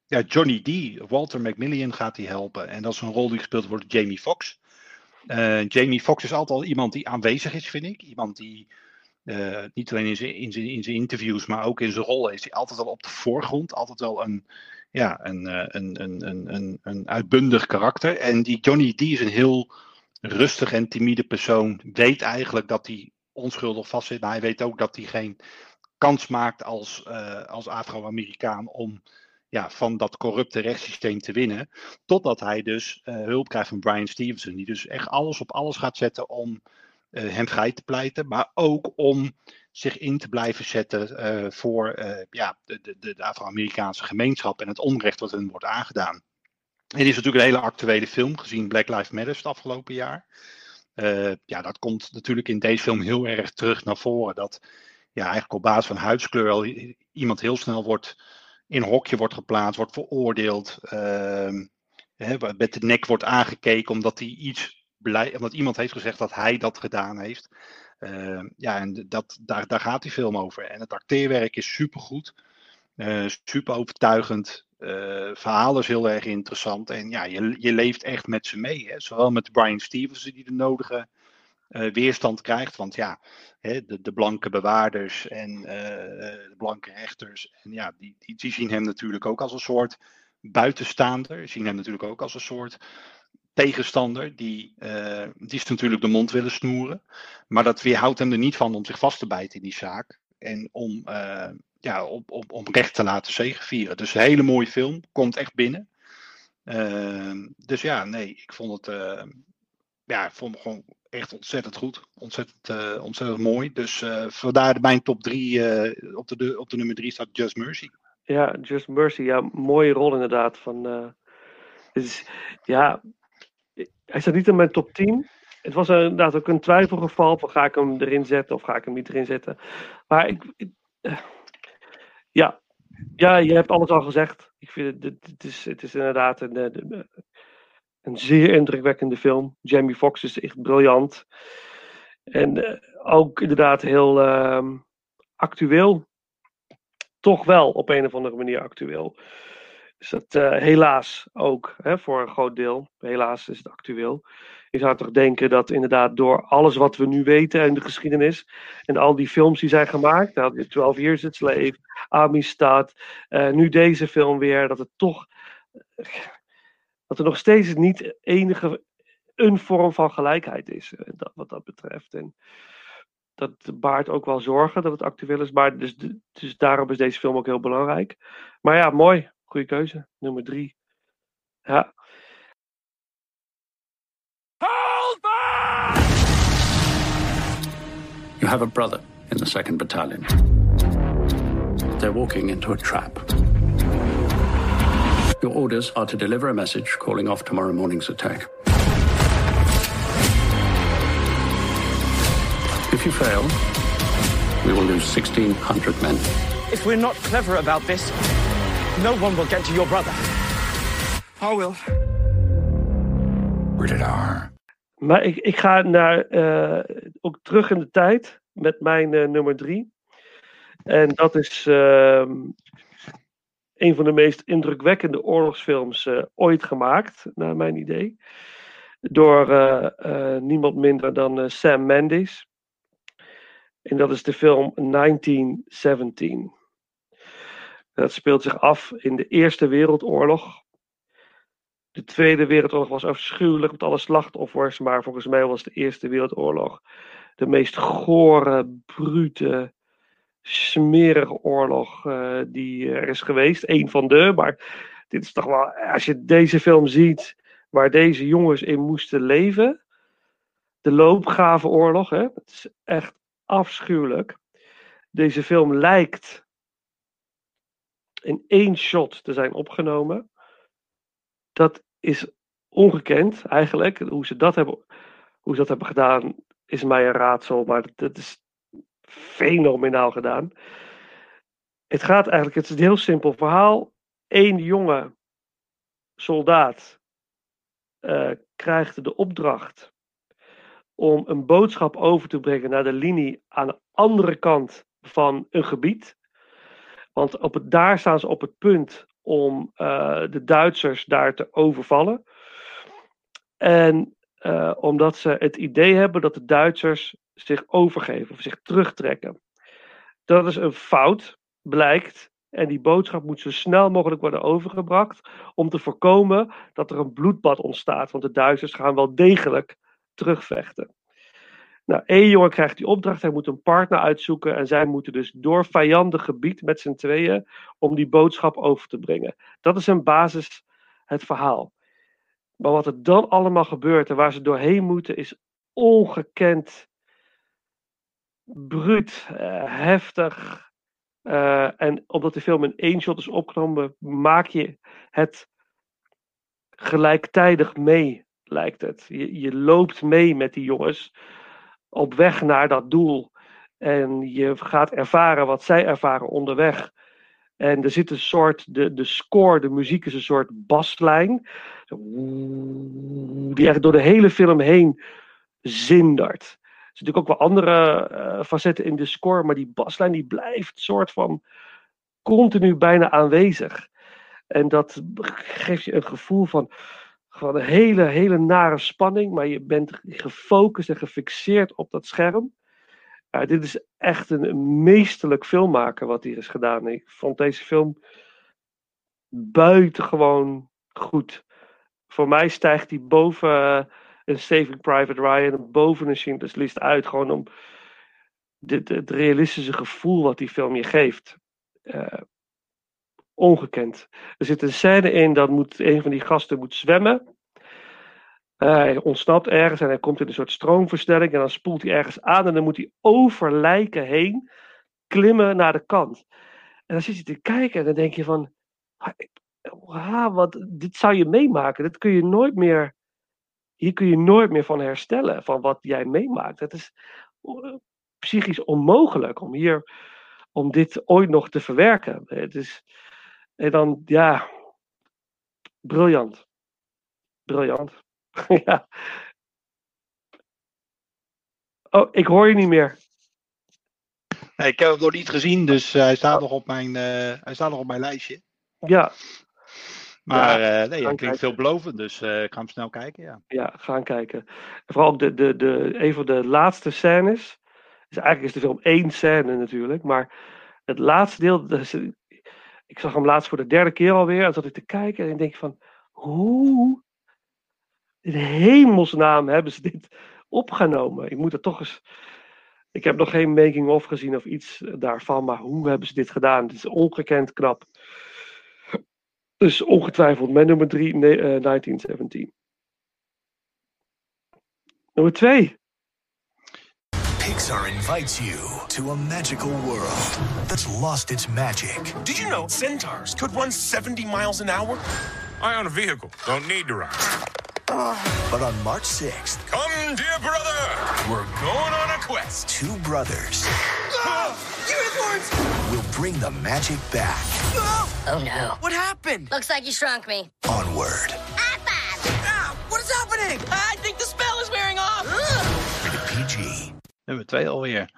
[SPEAKER 7] ja, Johnny D, Walter McMillian gaat hij helpen. En dat is een rol die gespeeld wordt door Jamie Foxx. Jamie Foxx is altijd al iemand die aanwezig is, vind ik. Iemand die niet alleen in zijn, in, zijn, in zijn interviews, maar ook in zijn rollen is hij altijd al op de voorgrond. Altijd wel een, ja, een, eh, een, een, een, een, een uitbundig karakter. En die Johnny D is een heel rustig en timide persoon. Weet eigenlijk dat hij onschuldig vastzit, maar hij weet ook dat hij geen kans maakt als, eh, als Afro-Amerikaan om ja, van dat corrupte rechtssysteem te winnen. Totdat hij dus eh, hulp krijgt van Brian Stevenson, die dus echt alles op alles gaat zetten om eh, hem vrij te pleiten, maar ook om zich in te blijven zetten eh, voor eh, ja, de, de, de Afro-Amerikaanse gemeenschap en het onrecht wat hen wordt aangedaan. Dit is natuurlijk een hele actuele film, gezien Black Lives Matter het afgelopen jaar. Eh, ja, dat komt natuurlijk in deze film heel erg terug naar voren. Dat ja, eigenlijk op basis van huidskleur al iemand heel snel wordt in een hokje wordt geplaatst, wordt veroordeeld. ehm, hè, met de nek wordt aangekeken omdat hij iets blij, omdat iemand heeft gezegd dat hij dat gedaan heeft. Ehm, ja, en dat, daar, daar gaat die film over. En het acteerwerk is supergoed. eh super overtuigend. eh verhaal is heel erg interessant. En ja, je, je leeft echt met ze mee. Hè? Zowel met Brian Stevenson, die de nodige eh, weerstand krijgt. Want ja, hè, de, de blanke bewaarders en de blanke rechters. En ja, die, die, die zien hem natuurlijk ook als een soort buitenstaander. Zien hem natuurlijk ook als een soort tegenstander. Die, eh, die is natuurlijk de mond willen snoeren. Maar dat weerhoudt hem er niet van om zich vast te bijten in die zaak. En om, eh, ja, om, om, om recht te laten zegevieren. Dus een hele mooie film. Komt echt binnen. Ehm, dus ja, nee, ik vond het, eh, ja, vond het gewoon echt ontzettend goed. Ontzettend, ontzettend mooi. Dus vandaar mijn top 3. op, de, op de nummer 3 staat Just Mercy.
[SPEAKER 8] Ja, Just Mercy, ja, mooie rol inderdaad. Van, is, ja, hij staat niet in mijn top 10. Het was inderdaad ook een twijfelgeval ga ik hem erin zetten of ga ik hem niet erin zetten. Maar ik, ja, ja, je hebt alles al gezegd. Ik vind het, is, het is inderdaad een, eh, een zeer indrukwekkende film. Jamie Foxx is echt briljant. En eh, ook inderdaad heel ehm, actueel. Toch wel op een of andere manier actueel. Dus dat eh, helaas ook, hè, voor een groot deel. Helaas is het actueel. Je zou toch denken dat inderdaad door alles wat we nu weten in de geschiedenis. en al die films die zijn gemaakt. Nou, had je 12 Years a Slave, Amistad. eh, nu deze film weer. dat het toch. dat er nog steeds niet enige een vorm van gelijkheid is, eh, dat, wat dat betreft. En dat baart ook wel zorgen dat het actueel is, maar dus, dus daarom is deze film ook heel belangrijk. Maar ja, mooi, goede keuze, nummer drie. Ja.
[SPEAKER 19] You have a brother in the 2nd Battalion. They're walking into a trap. Your orders are to deliver a message calling off tomorrow morning's attack. If you fail, we will lose 1,600 men.
[SPEAKER 20] If we're not clever about this, no one will get to your brother.
[SPEAKER 2] I will.
[SPEAKER 19] Rated R.
[SPEAKER 8] Maar ik, ik ga naar, eh, ook terug in de tijd met mijn eh, nummer drie. En dat is ehm, een van de meest indrukwekkende oorlogsfilms eh, ooit gemaakt, naar mijn idee. Door eh, eh, niemand minder dan eh, Sam Mendes. En dat is de film 1917. Dat speelt zich af in de Eerste Wereldoorlog. De Tweede Wereldoorlog was afschuwelijk met alle slachtoffers, maar volgens mij was de Eerste Wereldoorlog de meest gore, brute, smerige oorlog eh, die er is geweest. Eén van de, maar dit is toch wel, als je deze film ziet, waar deze jongens in moesten leven, de loopgravenoorlog, hè, het is echt afschuwelijk. Deze film lijkt in één shot te zijn opgenomen. Dat is ongekend eigenlijk. Hoe ze dat hebben, hoe ze dat hebben gedaan is mij een raadsel, maar dat, is fenomenaal gedaan. Het gaat eigenlijk, het is een heel simpel verhaal. Eén jonge soldaat eh, krijgt de opdracht om een boodschap over te brengen naar de linie aan de andere kant van een gebied. Want op het, daar staan ze op het punt om eh, de Duitsers daar te overvallen. En eh, omdat ze het idee hebben dat de Duitsers zich overgeven of zich terugtrekken. Dat is een fout, blijkt. En die boodschap moet zo snel mogelijk worden overgebracht om te voorkomen dat er een bloedbad ontstaat. Want de Duitsers gaan wel degelijk terugvechten. Nou, één jongen krijgt die opdracht, hij moet een partner uitzoeken en zij moeten dus door vijandig gebied met z'n tweeën om die boodschap over te brengen. Dat is in basis het verhaal. Maar wat er dan allemaal gebeurt en waar ze doorheen moeten is ongekend bruut, eh, heftig. Eh, en omdat de film in één shot is opgenomen, maak je het gelijktijdig mee, lijkt het. Je, je loopt mee met die jongens op weg naar dat doel. En je gaat ervaren wat zij ervaren onderweg. En er zit een soort, de, de score, de muziek is een soort baslijn. Die eigenlijk door de hele film heen zindert. Er zitten natuurlijk ook wel andere eh, facetten in de score, maar die baslijn die blijft soort van continu bijna aanwezig. En dat geeft je een gevoel van, van een hele, hele nare spanning, maar je bent gefocust en gefixeerd op dat scherm. Ja, dit is echt een meesterlijk filmmaker wat hier is gedaan. Ik vond deze film buitengewoon goed. Voor mij stijgt hij boven eh, een Saving Private Ryan en boven een Schindler's List uit. Gewoon om dit, het realistische gevoel wat die film je geeft. Eh, ongekend. Er zit een scène in dat moet, een van die gasten moet zwemmen. Hij ontsnapt ergens en hij komt in een soort stroomversnelling en dan spoelt hij ergens aan en dan moet hij over lijken heen klimmen naar de kant. En dan zit je te kijken en dan denk je van, wat, dit zou je meemaken. Dit kun je nooit meer, hier kun je nooit meer van herstellen, van wat jij meemaakt. Het is psychisch onmogelijk om hier, om dit ooit nog te verwerken. Het is, en dan, ja, briljant. Briljant. [laughs] ja. Oh, ik hoor je niet meer.
[SPEAKER 7] Nee, ik heb hem nog niet gezien, dus uh, hij, staat nog op mijn, uh, hij staat nog op mijn lijstje.
[SPEAKER 8] Ja.
[SPEAKER 7] Maar ja, uh, nee, hij klinkt veelbelovend, dus ik ga hem snel kijken. Ja,
[SPEAKER 8] ja gaan kijken. En vooral ook de, de, de, een van de laatste scènes. Dus eigenlijk is de film één scène natuurlijk, maar het laatste deel. Ik zag hem laatst voor de derde keer alweer. En zat ik te kijken en denk van Hoe in hemelsnaam hebben ze dit opgenomen? Ik moet er toch eens. Ik heb nog geen making-of gezien of iets daarvan, maar hoe hebben ze dit gedaan? Het is ongekend knap. Dus ongetwijfeld mijn nummer 3, nee, eh, 1917. Nummer 2.
[SPEAKER 21] Pixar invites you to a magical world that's lost its magic.
[SPEAKER 22] Did you know centaurs could run 70 miles an hour? I own a vehicle. Don't need to ride.
[SPEAKER 21] But on March 6th,
[SPEAKER 22] Come, dear brother. We're going on a quest.
[SPEAKER 21] two brothers
[SPEAKER 22] Unicorns!
[SPEAKER 21] will bring the magic back.
[SPEAKER 23] Oh no. What happened? Looks like you shrunk me.
[SPEAKER 21] Onward.
[SPEAKER 23] Ah, what is happening? I think the spell is wearing off.
[SPEAKER 21] PG.
[SPEAKER 7] Nummer twee alweer.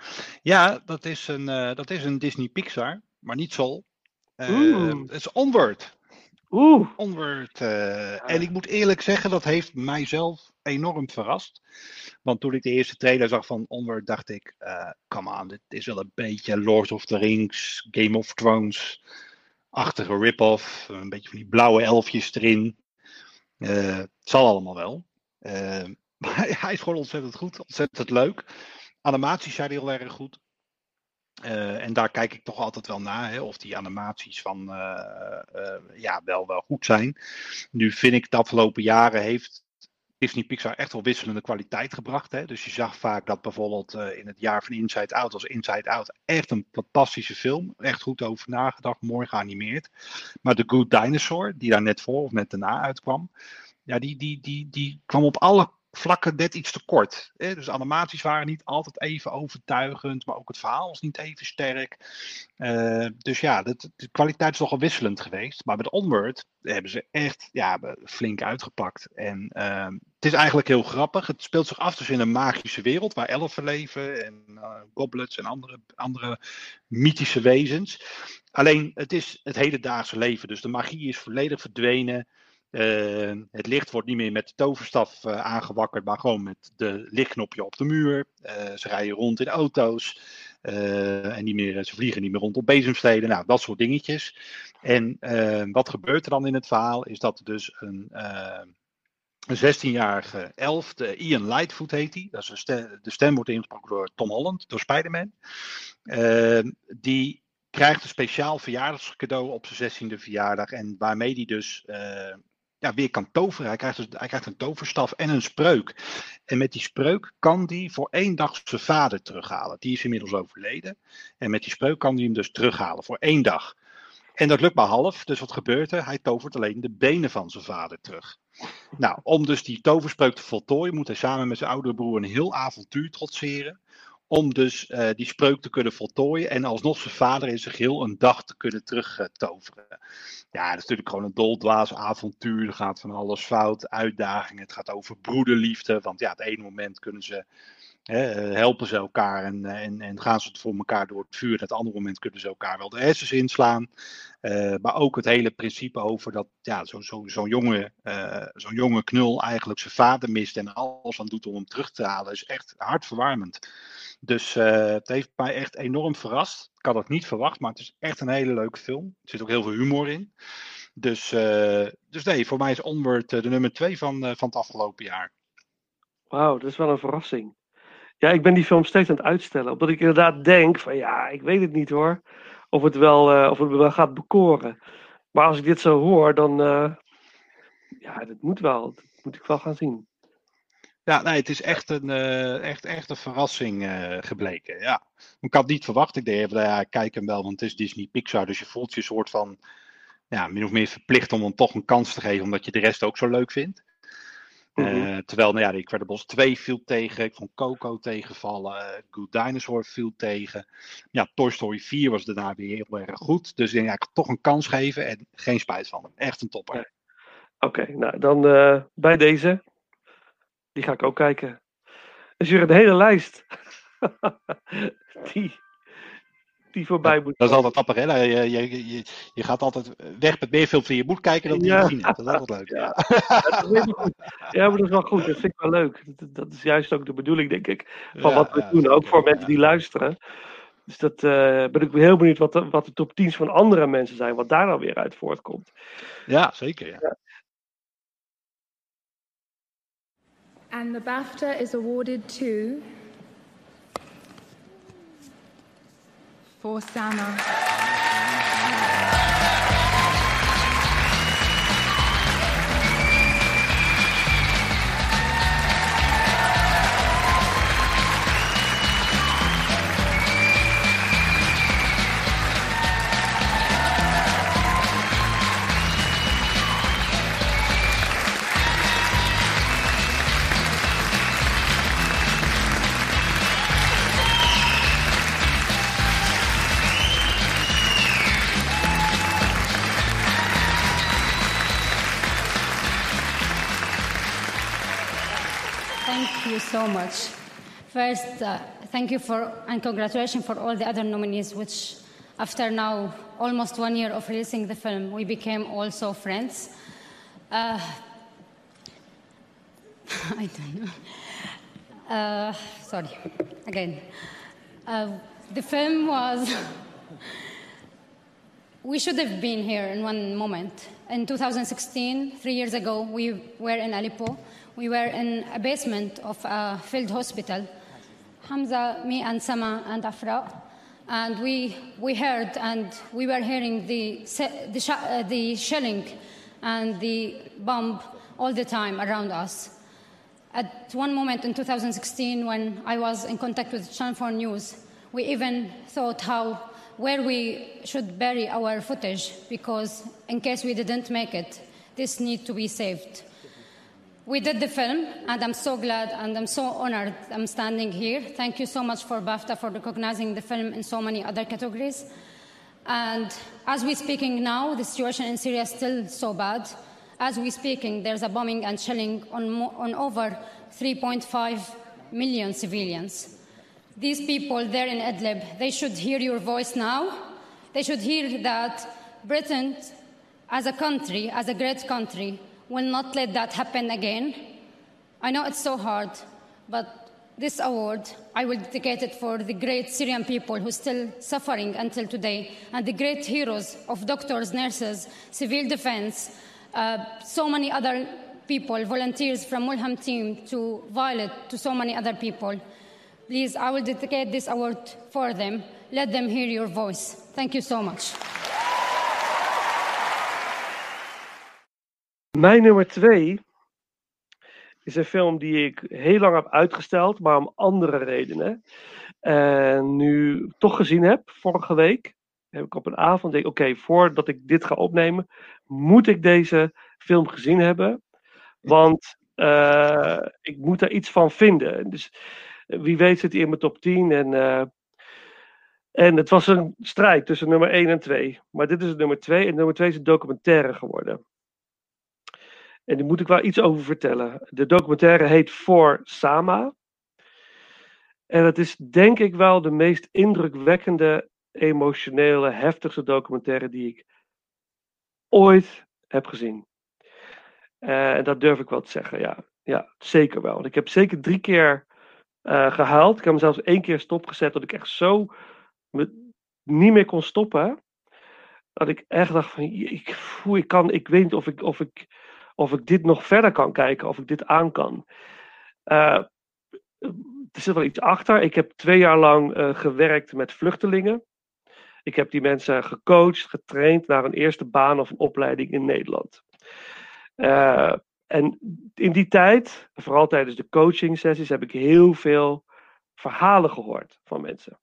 [SPEAKER 7] Ja, dat is een, eh, dat is een Disney Pixar, maar niet Sol.
[SPEAKER 8] Oeh.
[SPEAKER 7] het is Onward.
[SPEAKER 8] Oeh.
[SPEAKER 7] Onward. eh, En ik moet eerlijk zeggen, dat heeft mijzelf enorm verrast. Want toen ik de eerste trailer zag van Onward, dacht ik, come on, dit is wel een beetje Lord of the Rings, Game of Thrones, achtige rip-off. Een beetje van die blauwe elfjes erin. Het zal allemaal wel. [laughs] Maar hij is gewoon ontzettend goed, ontzettend leuk. Animaties zijn heel erg goed. Eh, en daar kijk ik toch altijd wel naar, hè, of die animaties van eh, eh, ja, wel, wel goed zijn. Nu vind ik de afgelopen jaren heeft Disney Pixar echt wel wisselende kwaliteit gebracht. Hè? Dus je zag vaak dat bijvoorbeeld in het jaar van Inside Out als Inside Out echt een fantastische film. Echt goed over nagedacht, mooi geanimeerd. Maar The Good Dinosaur, die daar net voor of net daarna uitkwam, ja, die, die, die, die kwam op alle vlakken net iets te kort. Hè? Dus animaties waren niet altijd even overtuigend, maar ook het verhaal was niet even sterk. Eh, dus ja, de, kwaliteit is nogal wisselend geweest. Maar met Onward hebben ze echt ja, flink uitgepakt. En ehm, het is eigenlijk heel grappig. Het speelt zich af dus in een magische wereld waar elfen leven en eh, goblets en andere, andere mythische wezens. Alleen het is het hedendaagse leven, dus de magie is volledig verdwenen. Eh, het licht wordt niet meer met de toverstaf eh, aangewakkerd, maar gewoon met de lichtknopje op de muur. Eh, ze rijden rond in auto's. eh, en niet meer, ze vliegen niet meer rond op bezemsteden. Nou, dat soort dingetjes. En eh, wat gebeurt er dan in het verhaal? Is dat er dus een, eh, een 16-jarige elf, de Ian Lightfoot heet hij. Dat is de stem wordt ingesproken door Tom Holland, door Spider-Man. Die krijgt een speciaal verjaardagscadeau op zijn 16e verjaardag. En waarmee hij dus ja, weer kan toveren. Hij krijgt, dus, hij krijgt een toverstaf en een spreuk. En met die spreuk kan hij voor één dag zijn vader terughalen. Die is inmiddels overleden. En met die spreuk kan hij hem dus terughalen voor één dag. En dat lukt maar half. Dus wat gebeurt er? Hij tovert alleen de benen van zijn vader terug. Nou, om dus die toverspreuk te voltooien, moet hij samen met zijn oudere broer een heel avontuur trotseren. Om dus eh, die spreuk te kunnen voltooien en alsnog zijn vader in zijn geheel een dag te kunnen terugtoveren. ja, dat is natuurlijk gewoon een doldwaas avontuur. Er gaat van alles fout, uitdagingen. Het gaat over broederliefde. Want ja, het ene moment kunnen ze hè, eh, helpen ze elkaar en, eh, en, en gaan ze het voor elkaar door het vuur. En het andere moment kunnen ze elkaar wel de hersens inslaan. Eh, maar ook het hele principe over dat ja, zo'n zo, jonge, jonge knul eigenlijk zijn vader mist en alles aan doet om hem terug te halen, is echt hartverwarmend. Dus eh, het heeft mij echt enorm verrast. Ik had het niet verwacht, maar het is echt een hele leuke film. Er zit ook heel veel humor in. Dus, dus nee, voor mij is Onward de nummer twee van, van het afgelopen jaar.
[SPEAKER 8] Wauw, dat is wel een verrassing. Ja, ik ben die film steeds aan het uitstellen. Omdat ik inderdaad denk van ja, ik weet het niet hoor. Of het wel, eh, of het wel gaat bekoren. Maar als ik dit zo hoor, dan eh, ja, dat moet wel. Dat moet ik wel gaan zien.
[SPEAKER 7] Ja, nee, het is echt een, eh, echt, echt een verrassing gebleken. Ja. Ik had niet verwacht. Ik even, nou ja, kijk hem wel, want het is Disney Pixar. Dus je voelt je soort van, ja, min of meer verplicht om hem toch een kans te geven, omdat je de rest ook zo leuk vindt. Eh,
[SPEAKER 8] Mhm.
[SPEAKER 7] terwijl, nou ja, de Incredibles 2 viel tegen. Ik vond Coco tegenvallen. Good Dinosaur viel tegen. Ja, Toy Story 4 was daarna weer heel erg goed. Dus ja, ik toch een kans geven en geen spijt van hem. Echt een topper.
[SPEAKER 8] Oké, nou dan eh, bij deze. Die ga ik ook kijken. Dus hier een hele lijst. [laughs] die, die voorbij moet
[SPEAKER 7] Dat is altijd grappig. Nou, je, je, je, je, gaat altijd weg met meer filmpjes in je moet kijken dan die
[SPEAKER 8] ja.
[SPEAKER 7] je gezien. Dat is altijd leuk. Ja.
[SPEAKER 8] ja, maar dat is wel goed. Dat vind ik wel leuk. Dat, is juist ook de bedoeling, denk ik, van wat we doen. Ook voor mensen die luisteren. Dus dat uh, ben ik heel benieuwd wat de, wat de top 10's van andere mensen zijn, wat daar dan weer uit voortkomt.
[SPEAKER 7] Ja, zeker. Ja.
[SPEAKER 24] And the BAFTA is awarded to For Sama.
[SPEAKER 25] So much. First, uh, thank you for and congratulations for all the other nominees, which after now almost one year of releasing the film, we became also friends. Uh, [laughs] I don't know. Uh, sorry, again. Uh, the film was. [laughs] we should have been here in one moment. In 2016, three years ago, we were in Aleppo. We were in a basement of a field hospital. Hamza, me, and Sama, and Afra. And we, we heard and we were hearing the, the, sh- uh, the shelling and the bomb all the time around us. At one moment in 2016, when I was in contact with Channel 4 News, we even thought how where we should bury our footage because in case we didn't make it, this need to be saved. We did the film, and I'm so glad and I'm so honored I'm standing here. Thank you so much for BAFTA for recognizing the film in so many other categories. And as we're speaking now, the situation in Syria is still so bad. As we're speaking, there's a bombing and shelling on, on over 3.5 million civilians. These people there in Idlib, they should hear your voice now. They should hear that Britain, as a country, as a great country, will not let that happen again. I know it's so hard, but this award, I will dedicate it for the great Syrian people who are still suffering until today, and the great heroes of doctors, nurses, civil defense, uh, so many other people, volunteers from Mulham team to Violet, to so many other people. Please, I will dedicate this award for them. Let them hear your voice. Thank you so much.
[SPEAKER 8] Mijn nummer twee is een film die ik heel lang heb uitgesteld, maar om andere redenen. En nu toch gezien heb, vorige week, heb ik op een avond denk oké, voordat ik dit ga opnemen, moet ik deze film gezien hebben. Want eh, ik moet daar iets van vinden. Dus eh, wie weet zit hij in mijn top 10. En, eh, en het was een strijd tussen nummer 1 en 2. Maar dit is nummer 2. En nummer 2 is een documentaire geworden. En daar moet ik wel iets over vertellen. De documentaire heet For Sama. En het is denk ik wel de meest indrukwekkende, emotionele, heftigste documentaire die ik ooit heb gezien. Eh, En dat durf ik wel te zeggen, ja. Ja, zeker wel. Want ik heb zeker drie keer eh, gehuild. Ik heb hem zelfs één keer stopgezet dat ik echt zo niet meer kon stoppen. Dat ik echt dacht van, ik, oeh, ik, kan, ik weet niet of ik, of, ik, of ik dit nog verder kan kijken, of ik dit aan kan. Eh, er zit wel iets achter. Ik heb twee jaar lang eh, gewerkt met vluchtelingen. Ik heb die mensen gecoacht, getraind naar een eerste baan of een opleiding in Nederland. Eh, en in die tijd, vooral tijdens de coaching sessies, heb ik heel veel verhalen gehoord van mensen.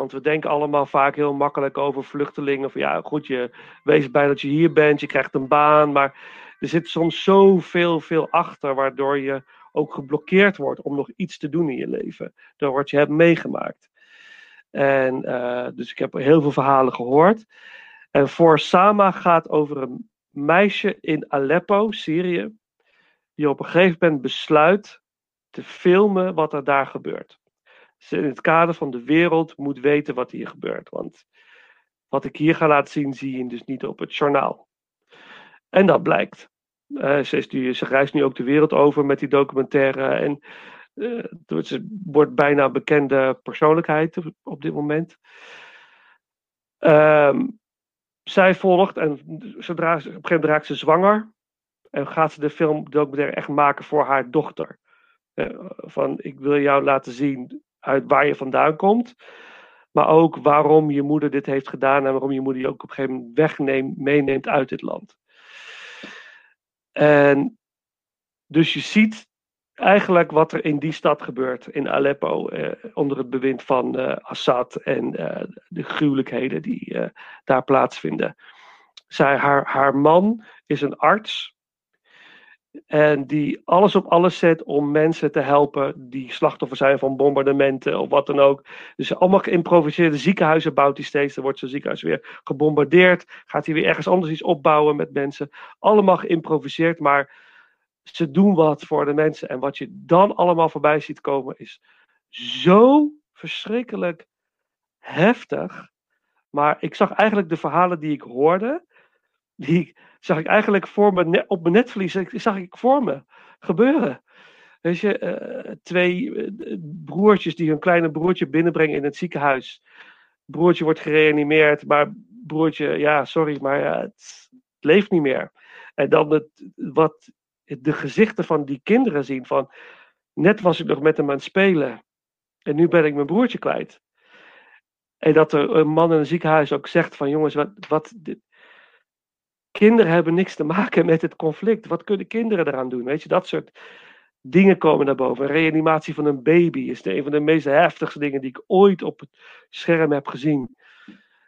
[SPEAKER 8] Want we denken allemaal vaak heel makkelijk over vluchtelingen. Van ja, goed, je wees bij dat je hier bent, je krijgt een baan. Maar er zit soms zoveel, veel achter, waardoor je ook geblokkeerd wordt om nog iets te doen in je leven. Door wat je hebt meegemaakt. En eh, dus ik heb heel veel verhalen gehoord. En voor Sama gaat over een meisje in Aleppo, Syrië, die op een gegeven moment besluit te filmen wat er daar gebeurt. Ze in het kader van de wereld moet weten wat hier gebeurt. Want wat ik hier ga laten zien, zie je dus niet op het journaal. En dat blijkt. Eh, ze, reist nu ook de wereld over met die documentaire. En eh, ze wordt bijna bekende persoonlijkheid op, dit moment. Ehm, zij volgt en zodra op een gegeven moment raakt ze zwanger. En gaat ze de film documentaire echt maken voor haar dochter. Eh, van ik wil jou laten zien uit waar je vandaan komt. Maar ook waarom je moeder dit heeft gedaan en waarom je moeder je ook op een gegeven moment wegneemt, meeneemt uit dit land. En dus je ziet eigenlijk wat er in die stad gebeurt, in Aleppo, eh, onder het bewind van eh, Assad en eh, de gruwelijkheden die eh, daar plaatsvinden. Zij, haar, haar man is een arts en die alles op alles zet om mensen te helpen die slachtoffer zijn van bombardementen of wat dan ook. Dus allemaal geïmproviseerde ziekenhuizen bouwt hij steeds. Dan wordt zo'n ziekenhuis weer gebombardeerd. Gaat hij weer ergens anders iets opbouwen met mensen. Allemaal geïmproviseerd, maar ze doen wat voor de mensen. En wat je dan allemaal voorbij ziet komen is zo verschrikkelijk heftig. Maar ik zag eigenlijk de verhalen die ik hoorde, die zag ik eigenlijk voor me, op mijn netvlies, zag ik voor me gebeuren. Weet je, eh, twee eh, broertjes die hun kleine broertje binnenbrengen in het ziekenhuis. Broertje wordt gereanimeerd, maar broertje, ja, sorry, maar het, leeft niet meer. En dan het, wat de gezichten van die kinderen zien van, net was ik nog met hem aan het spelen en nu ben ik mijn broertje kwijt. En dat er een man in een ziekenhuis ook zegt van, jongens, wat, wat kinderen hebben niks te maken met het conflict. Wat kunnen kinderen eraan doen? Weet je, dat soort dingen komen naar boven. Een reanimatie van een baby is een van de meest heftigste dingen die ik ooit op het scherm heb gezien.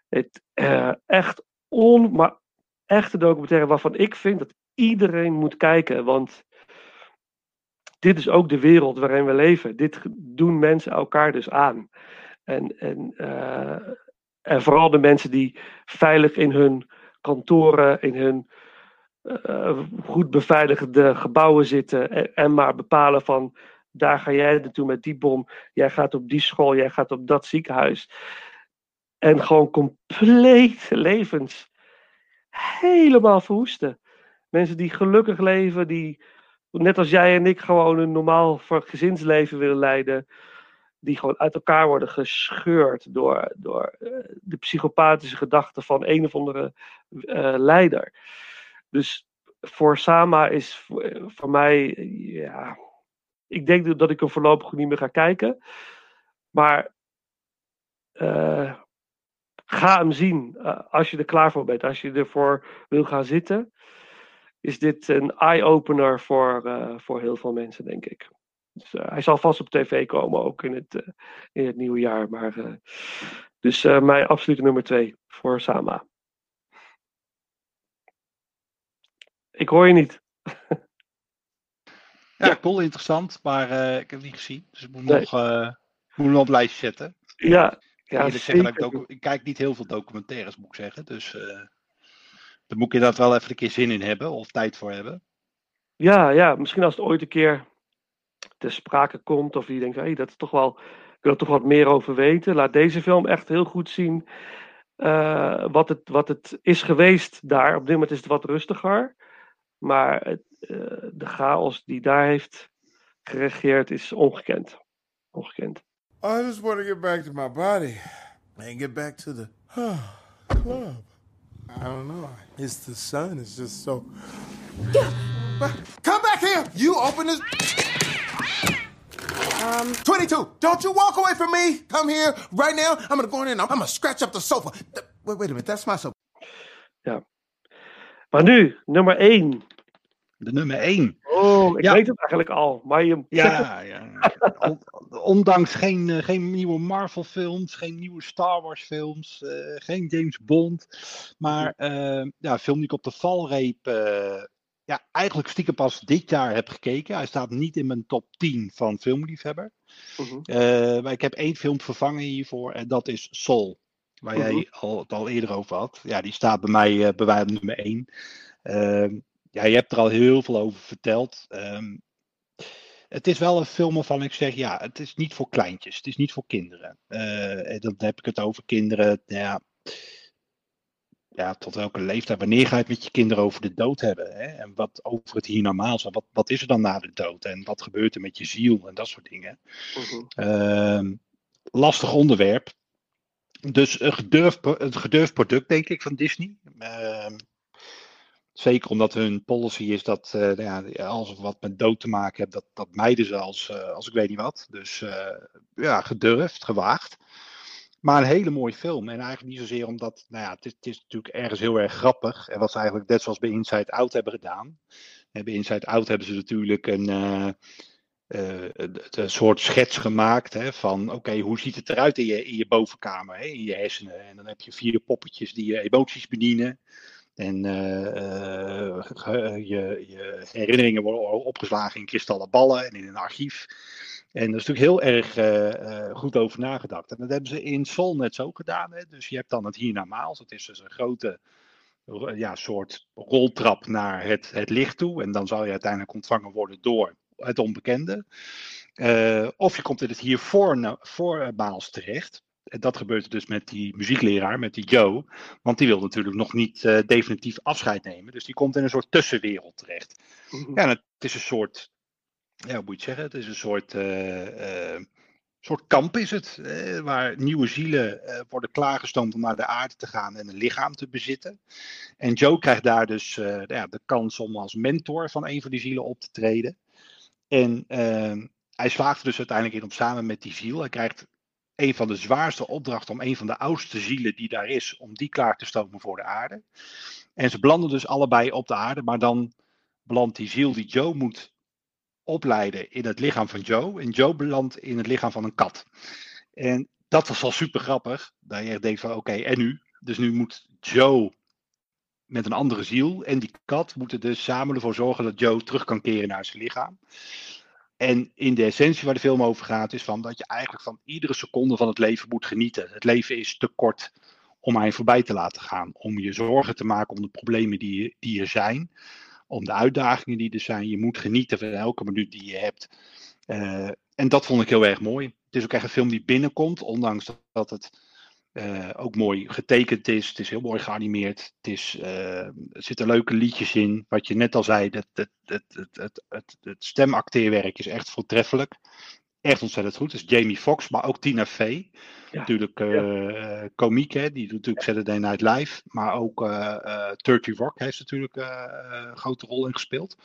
[SPEAKER 8] Het, eh, echt on, maar echte documentaire waarvan ik vind dat iedereen moet kijken. Want dit is ook de wereld waarin we leven. Dit doen mensen elkaar dus aan. En, en, eh, en vooral de mensen die veilig in hun kantoren, in hun eh, goed beveiligde gebouwen zitten en, maar bepalen van daar ga jij naartoe met die bom, jij gaat op die school, jij gaat op dat ziekenhuis. En gewoon compleet levens helemaal verwoesten. Mensen die gelukkig leven, die net als jij en ik gewoon een normaal gezinsleven willen leiden, die gewoon uit elkaar worden gescheurd door, door eh, de psychopathische gedachten van een of andere eh, leider. Dus voor Sama is voor, eh, voor mij, ja, ik denk dat ik hem voorlopig niet meer ga kijken. Maar ga hem zien als je er klaar voor bent. Als je ervoor wil gaan zitten, is dit een eye-opener voor, voor heel veel mensen, denk ik. Dus, eh, hij zal vast op tv komen, ook in het, eh, in het nieuwe jaar. Maar, eh, dus eh, mijn absolute nummer twee voor Sama. Ik hoor je niet.
[SPEAKER 7] Ja, cool, interessant, maar eh, ik heb het niet gezien. Dus ik moet,
[SPEAKER 8] Nee.
[SPEAKER 7] nog, eh, moet hem op een lijstje zetten.
[SPEAKER 8] Ja,
[SPEAKER 7] Ik,
[SPEAKER 8] ja,
[SPEAKER 7] zeggen dat ik, docu- ik kijk niet heel veel documentaires, moet ik zeggen. Dus eh daar moet ik inderdaad wel even een keer zin in hebben of tijd voor hebben.
[SPEAKER 8] Ja, ja, misschien als het ooit een keer ter sprake komt, of je denkt, hey, dat is toch wel, ik wil er toch wat meer over weten. Laat deze film echt heel goed zien eh, wat, het, wat het is geweest daar. Op dit moment is het wat rustiger, maar het, eh, de chaos die daar heeft geregeerd is ongekend. Ongekend.
[SPEAKER 26] I just want to get back to my body and get back to the club. I don't know. It's the sun. It's just so. Come back here! You open this. Um, 22. Don't you walk away from me. Come here right now. I'm gonna go in and I'm gonna scratch up the sofa. Wait, wait a minute. That's my sofa.
[SPEAKER 8] Ja. Maar nu, nummer 1.
[SPEAKER 7] De nummer 1.
[SPEAKER 8] Oh, ik
[SPEAKER 7] Ja.
[SPEAKER 8] weet het eigenlijk al. Maar je
[SPEAKER 7] Ja, ja. On- ondanks geen, eh, geen nieuwe Marvel films, geen nieuwe Star Wars films, eh, geen James Bond. Maar eh, ja, een film die ik op de valreep eh, ja, eigenlijk stiekem pas dit jaar heb gekeken. Hij staat niet in mijn top 10 van filmliefhebber.
[SPEAKER 8] Mhm.
[SPEAKER 7] Eh, maar ik heb één film vervangen hiervoor en dat is Soul. Waar
[SPEAKER 8] Mhm.
[SPEAKER 7] jij al, het al eerder over had. Ja, die staat bij mij eh, bij mij op nummer 1. Ehm, ja, je hebt er al heel veel over verteld. Ehm, het is wel een film waarvan ik zeg, ja, het is niet voor kleintjes. Het is niet voor kinderen. En dan heb ik het over kinderen, nou ja, ja, tot welke leeftijd, wanneer ga je het met je kinderen over de dood hebben? Hè? En wat over het hiernamaals, wat, wat is er dan na de dood? En wat gebeurt er met je ziel en dat soort dingen?
[SPEAKER 8] Mhm.
[SPEAKER 7] Ehm, lastig onderwerp. Dus een gedurfd, een gedurfd product, denk ik, van Disney. Ehm, Zeker omdat hun policy is dat uh, ja, als het wat met dood te maken hebt, dat, dat mijden ze als, uh, als ik weet niet wat. Dus uh, ja, gedurfd, gewaagd. Maar een hele mooie film. En eigenlijk niet zozeer omdat, nou ja, het is, het is natuurlijk ergens heel erg grappig. En wat ze eigenlijk net zoals bij Inside Out hebben gedaan. En bij Inside Out hebben ze natuurlijk een, een soort schets gemaakt hè, van, oké, hoe ziet het eruit in je, in je bovenkamer, hè, in je hersenen. En dan heb je vier poppetjes die je emoties bedienen. En uh, je, je, herinneringen worden opgeslagen in kristallen ballen en in een archief. En daar is natuurlijk heel erg uh, goed over nagedacht. En dat hebben ze in Sol net zo gedaan. Hè? Dus je hebt dan het hiernamaals. Het is dus een grote ja, soort roltrap naar het, het licht toe. En dan zal je uiteindelijk ontvangen worden door het onbekende. of je komt in het hier voor, voormaals terecht. En dat gebeurt dus met die muziekleraar, met die Joe. Want die wil natuurlijk nog niet uh, definitief afscheid nemen. Dus die komt in een soort tussenwereld terecht. Mm-hmm. Ja, het is een soort. Ja, hoe moet je zeggen? Het is een soort. Uh, uh, soort kamp is het. waar nieuwe zielen worden klaargestoomd om naar de aarde te gaan en een lichaam te bezitten. En Joe krijgt daar dus ja, de kans om als mentor van een van die zielen op te treden. En ehm, hij slaagt er dus uiteindelijk in om samen met die ziel. Hij krijgt een van de zwaarste opdrachten om een van de oudste zielen die daar is, om die klaar te stomen voor de aarde. En ze belanden dus allebei op de aarde, maar dan belandt die ziel die Joe moet opleiden in het lichaam van Joe. En Joe belandt in het lichaam van een kat. En dat was al super grappig. Dat je denkt van oké, en nu? Dus nu moet Joe met een andere ziel en die kat moeten dus samen ervoor zorgen dat Joe terug kan keren naar zijn lichaam. En in de essentie waar de film over gaat, is van dat je eigenlijk van iedere seconde van het leven moet genieten. Het leven is te kort om aan je voorbij te laten gaan. Om je zorgen te maken om de problemen die, die er zijn. Om de uitdagingen die er zijn. Je moet genieten van elke minuut die je hebt. Uh, en dat vond ik heel erg mooi. Het is ook echt een film die binnenkomt, ondanks dat het uh, ook mooi getekend is. Het is heel mooi geanimeerd. Het is, uh, er zitten leuke liedjes in. Wat je net al zei, het, het, het, het stemacteerwerk is echt voortreffelijk. Echt ontzettend goed. Is Jamie Foxx, maar ook Tina Fey. Ja. Natuurlijk uh, ja. komiek, hè? die doet natuurlijk Saturday Night Live. Maar ook uh, Turkey Rock heeft natuurlijk een grote rol in gespeeld.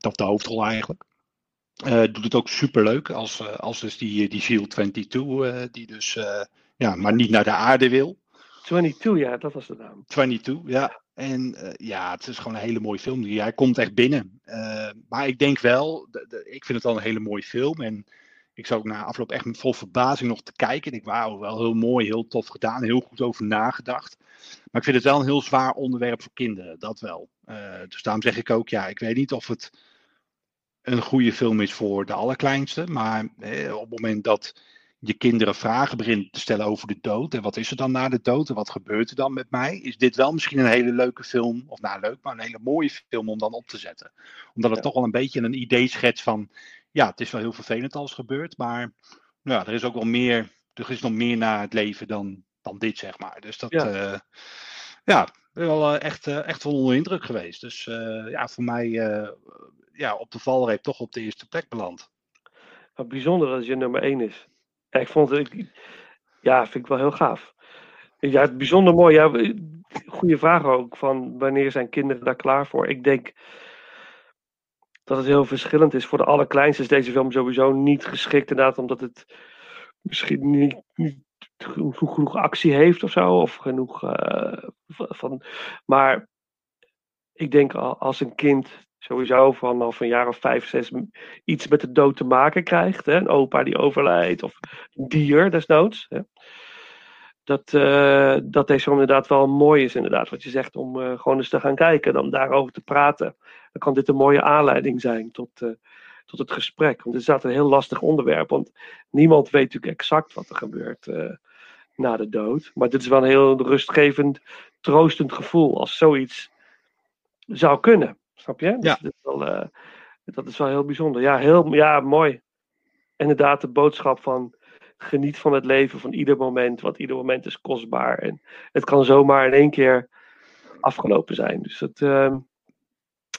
[SPEAKER 7] Of de hoofdrol eigenlijk. doet het ook superleuk als, als dus die, die Seal 22, die dus ja, maar niet naar de aarde wil.
[SPEAKER 8] 22, ja, dat was de naam.
[SPEAKER 7] 22, ja. En uh, ja, het is gewoon een hele mooie film. Hij komt echt binnen. Uh, maar ik denk wel, ik vind het wel een hele mooie film. En ik zou ook na afloop echt met vol verbazing nog te kijken. Ik wauw, wel heel mooi, heel tof gedaan, heel goed over nagedacht. Maar ik vind het wel een heel zwaar onderwerp voor kinderen, dat wel. Uh, dus daarom zeg ik ook, ja, ik weet niet of het een goede film is voor de allerkleinste. Maar eh, op het moment dat je kinderen vragen begint te stellen over de dood. En wat is er dan na de dood? En wat gebeurt er dan met mij? Is dit wel misschien een hele leuke film? Of nou leuk, maar een hele mooie film om dan op te zetten. Omdat het ja. toch wel een beetje een idee schetst van. Ja, het is wel heel vervelend als het gebeurt. Maar nou ja, er is ook wel meer. Er is nog meer na het leven dan, dan dit, zeg maar. Dus dat. Ja. Uh, ja, wel uh, echt, uh, echt van onder indruk geweest. Dus ja, voor mij ja, op de valreep toch op de eerste plek beland.
[SPEAKER 8] Wat bijzonder dat je nummer 1 is. Ja, ik vond het, ja, vind ik wel heel gaaf. Ja, het bijzonder mooi. Ja, goede vraag ook van wanneer zijn kinderen daar klaar voor? Ik denk dat het heel verschillend is. Voor de allerkleinste is deze film sowieso niet geschikt, inderdaad, omdat het misschien niet, genoeg actie heeft of zo, of genoeg uh, van. Maar ik denk als een kind sowieso vanaf een jaar of vijf, zes iets met de dood te maken krijgt. Hè? Een opa die overlijdt of een dier desnoods. Hè? Dat, uh, dat deze film inderdaad wel mooi is, inderdaad, wat je zegt, om uh, gewoon eens te gaan kijken, om daarover te praten. Dan kan dit een mooie aanleiding zijn tot, uh, tot het gesprek. Want het is een heel lastig onderwerp, want niemand weet natuurlijk exact wat er gebeurt na de dood. Maar dit is wel een heel rustgevend, troostend gevoel als zoiets zou kunnen. Snap je? Dus
[SPEAKER 7] ja.
[SPEAKER 8] dat, is wel, dat is wel heel bijzonder. Ja, heel, ja, mooi. Inderdaad, de boodschap van geniet van het leven, van ieder moment, want ieder moment is kostbaar. En het kan zomaar in één keer afgelopen zijn. Dus dat, ehm,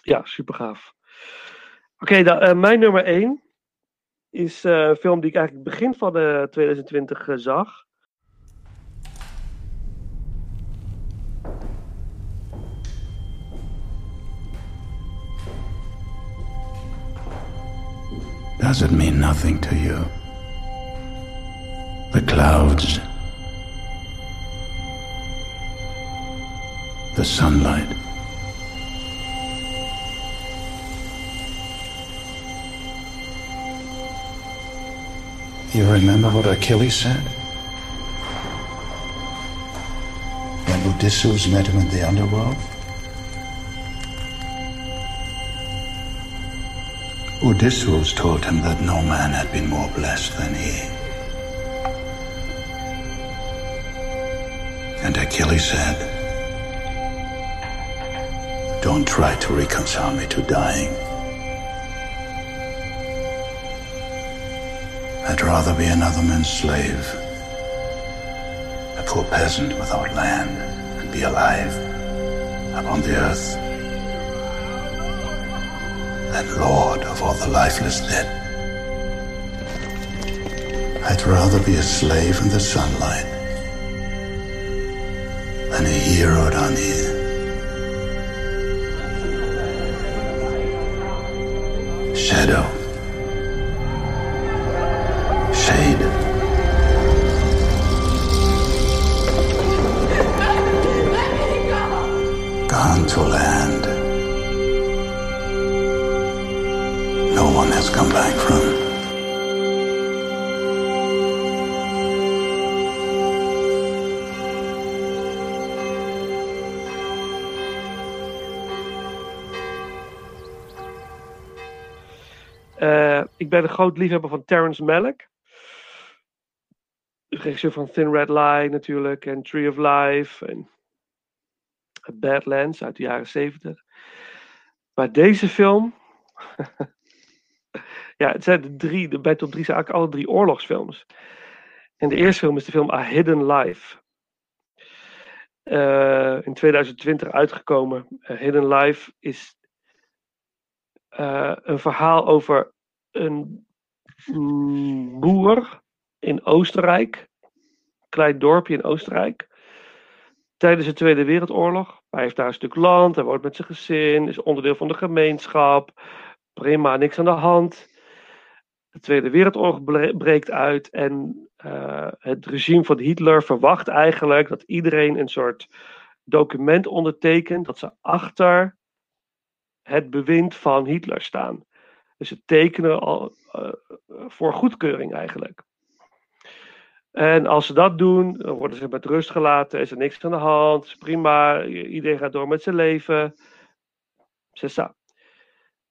[SPEAKER 8] ja, super gaaf. Oké, eh, mijn nummer 1 is eh, een film die ik eigenlijk begin van 2020 eh, zag.
[SPEAKER 27] Does it mean nothing to you? The clouds, the sunlight. You remember what Achilles said? When Odysseus met him in the underworld? Odysseus told him that no man had been more blessed than he. Achilles said, Don't try to reconcile me to dying. I'd rather be another man's slave, a poor peasant without land, and be alive upon the earth than lord of all the lifeless dead. I'd rather be a slave in the sunlight Shadow. Shade. Gone to land. No one has come back from.
[SPEAKER 8] Ik ben een groot liefhebber van Terrence Malick. Regisseur van Thin Red Line natuurlijk. En Tree of Life. En Badlands uit de jaren zeventig. Maar deze film... [laughs] ja, het zijn de drie... De, bij top drie zijn eigenlijk alle drie oorlogsfilms. En de eerste film is de film A Hidden Life. Eh, in 2020 uitgekomen. Hidden Life is eh, een verhaal over een mm, boer in Oostenrijk, klein dorpje in Oostenrijk, tijdens de Tweede Wereldoorlog. Hij heeft daar een stuk land, hij woont met zijn gezin, is onderdeel van de gemeenschap, prima, niks aan de hand. De Tweede Wereldoorlog bre- breekt uit en eh, het regime van Hitler verwacht eigenlijk dat iedereen een soort document ondertekent dat ze achter het bewind van Hitler staan. Dus ze tekenen al eh, voor goedkeuring eigenlijk. En als ze dat doen, dan worden ze met rust gelaten, is er niks aan de hand, prima, iedereen gaat door met zijn leven. Zessa.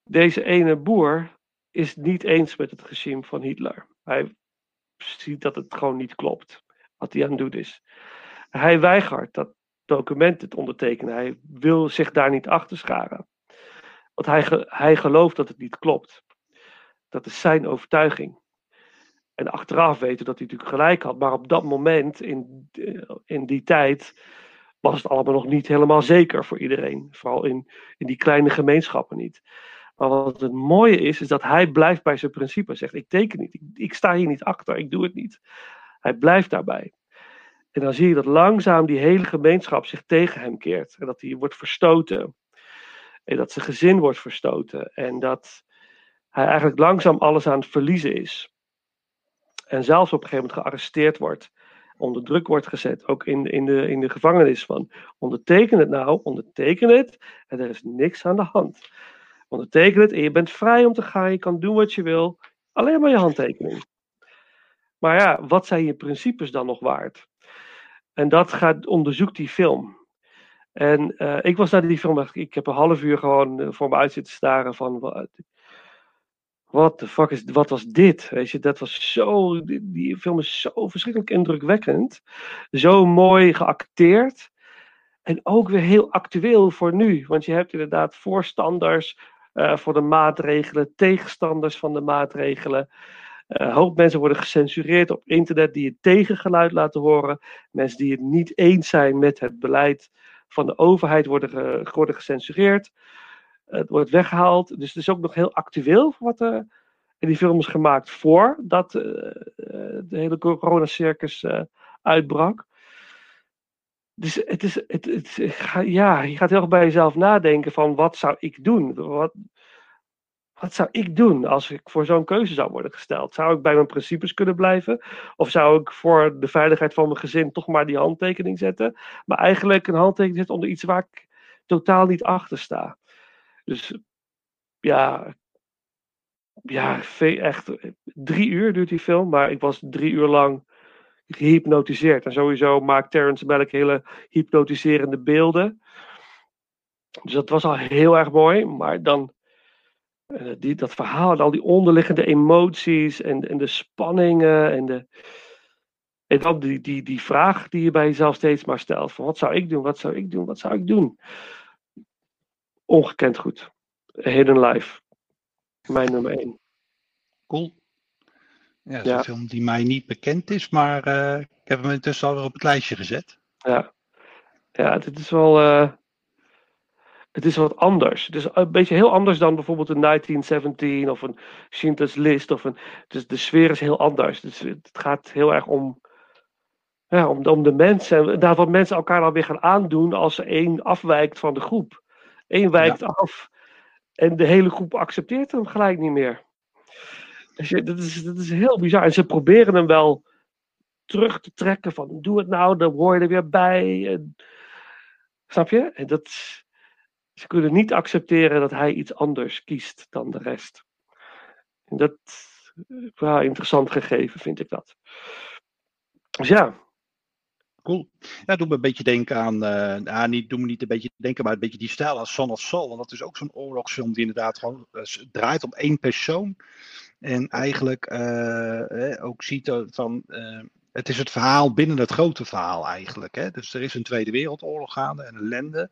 [SPEAKER 8] Deze ene boer is niet eens met het regime van Hitler. Hij ziet dat het gewoon niet klopt, wat hij aan het doen is. Hij weigert dat document te ondertekenen. Hij wil zich daar niet achter scharen. Want hij, hij gelooft dat het niet klopt. Dat is zijn overtuiging. En achteraf weten dat hij natuurlijk gelijk had. Maar op dat moment, in, in die tijd, was het allemaal nog niet helemaal zeker voor iedereen. Vooral in, in die kleine gemeenschappen niet. Maar wat het mooie is, is dat hij blijft bij zijn principe. Hij zegt, ik teken niet. Ik, ik sta hier niet achter. Ik doe het niet. Hij blijft daarbij. En dan zie je dat langzaam die hele gemeenschap zich tegen hem keert. En dat hij wordt verstoten. En dat zijn gezin wordt verstoten. En dat hij eigenlijk langzaam alles aan het verliezen is. En zelfs op een gegeven moment gearresteerd wordt. Onder druk wordt gezet. Ook in, in, de, in de gevangenis van onderteken het nou, onderteken het. En er is niks aan de hand. Onderteken het en je bent vrij om te gaan. Je kan doen wat je wil. Alleen maar je handtekening. Maar ja, wat zijn je principes dan nog waard? En dat gaat, onderzoekt die film. En eh, ik was naar die film, ik heb een half uur gewoon eh, voor me uit zitten staren van, wat the fuck is, wat was dit? Weet je, dat was zo, die, film is zo verschrikkelijk indrukwekkend. Zo mooi geacteerd. En ook weer heel actueel voor nu. Want je hebt inderdaad voorstanders eh, voor de maatregelen, tegenstanders van de maatregelen. Eh, Een hoop mensen worden gecensureerd op internet die het tegengeluid laten horen. Mensen die het niet eens zijn met het beleid van de overheid worden, ge- worden gecensureerd. Het wordt weggehaald. Dus het is ook nog heel actueel wat er in die film is gemaakt voordat eh, de hele coronacircus eh uitbrak. Dus het is, het, het, ja, je gaat heel erg bij jezelf nadenken van wat zou ik doen? Wat, wat zou ik doen als ik voor zo'n keuze zou worden gesteld? Zou ik bij mijn principes kunnen blijven? Of zou ik voor de veiligheid van mijn gezin toch maar die handtekening zetten? Maar eigenlijk een handtekening zetten onder iets waar ik totaal niet achter sta. Dus ja, ja, echt drie uur duurt die film, maar ik was drie uur lang gehypnotiseerd. En sowieso maakt Terrence Malick hele hypnotiserende beelden. Dus dat was al heel erg mooi, maar dan die, dat verhaal en al die onderliggende emoties en, en de spanningen en de. En dan die, die, die vraag die je bij jezelf steeds maar stelt: van wat zou ik doen, wat zou ik doen, wat zou ik doen? Ongekend goed. Hidden Life. Mijn nummer één.
[SPEAKER 7] Cool. Ja, dat is
[SPEAKER 8] Ja.
[SPEAKER 7] een film die mij niet bekend is, maar eh, ik heb hem intussen alweer op het lijstje gezet.
[SPEAKER 8] Ja, ja dit is wel. eh, het is wat anders. Het is een beetje heel anders dan bijvoorbeeld een 1917 of een Schindler's List. Of een, dus de sfeer is heel anders. Dus het gaat heel erg om, ja, om, om de mensen. En wat mensen elkaar dan weer gaan aandoen als één afwijkt van de groep. Eén wijkt af en de hele groep accepteert hem gelijk niet meer. Dus je, dat, is, dat is heel bizar. En ze proberen hem wel terug te trekken van doe het nou, dan hoor je er weer bij. En, snap je? En dat, ze kunnen niet accepteren dat hij iets anders kiest dan de rest. En dat ja, interessant gegeven vind ik dat. Dus ja.
[SPEAKER 7] Cool. Ja, doe me een beetje denken aan, eh nou, niet, doe me niet een beetje denken, maar een beetje die stijl als Son of Soul. Want dat is ook zo'n oorlogsfilm die inderdaad gewoon eh, draait om één persoon. En eigenlijk eh, eh, ook ziet van, eh, het is het verhaal binnen het grote verhaal eigenlijk. Hè? Dus er is een Tweede Wereldoorlog gaande, een ellende.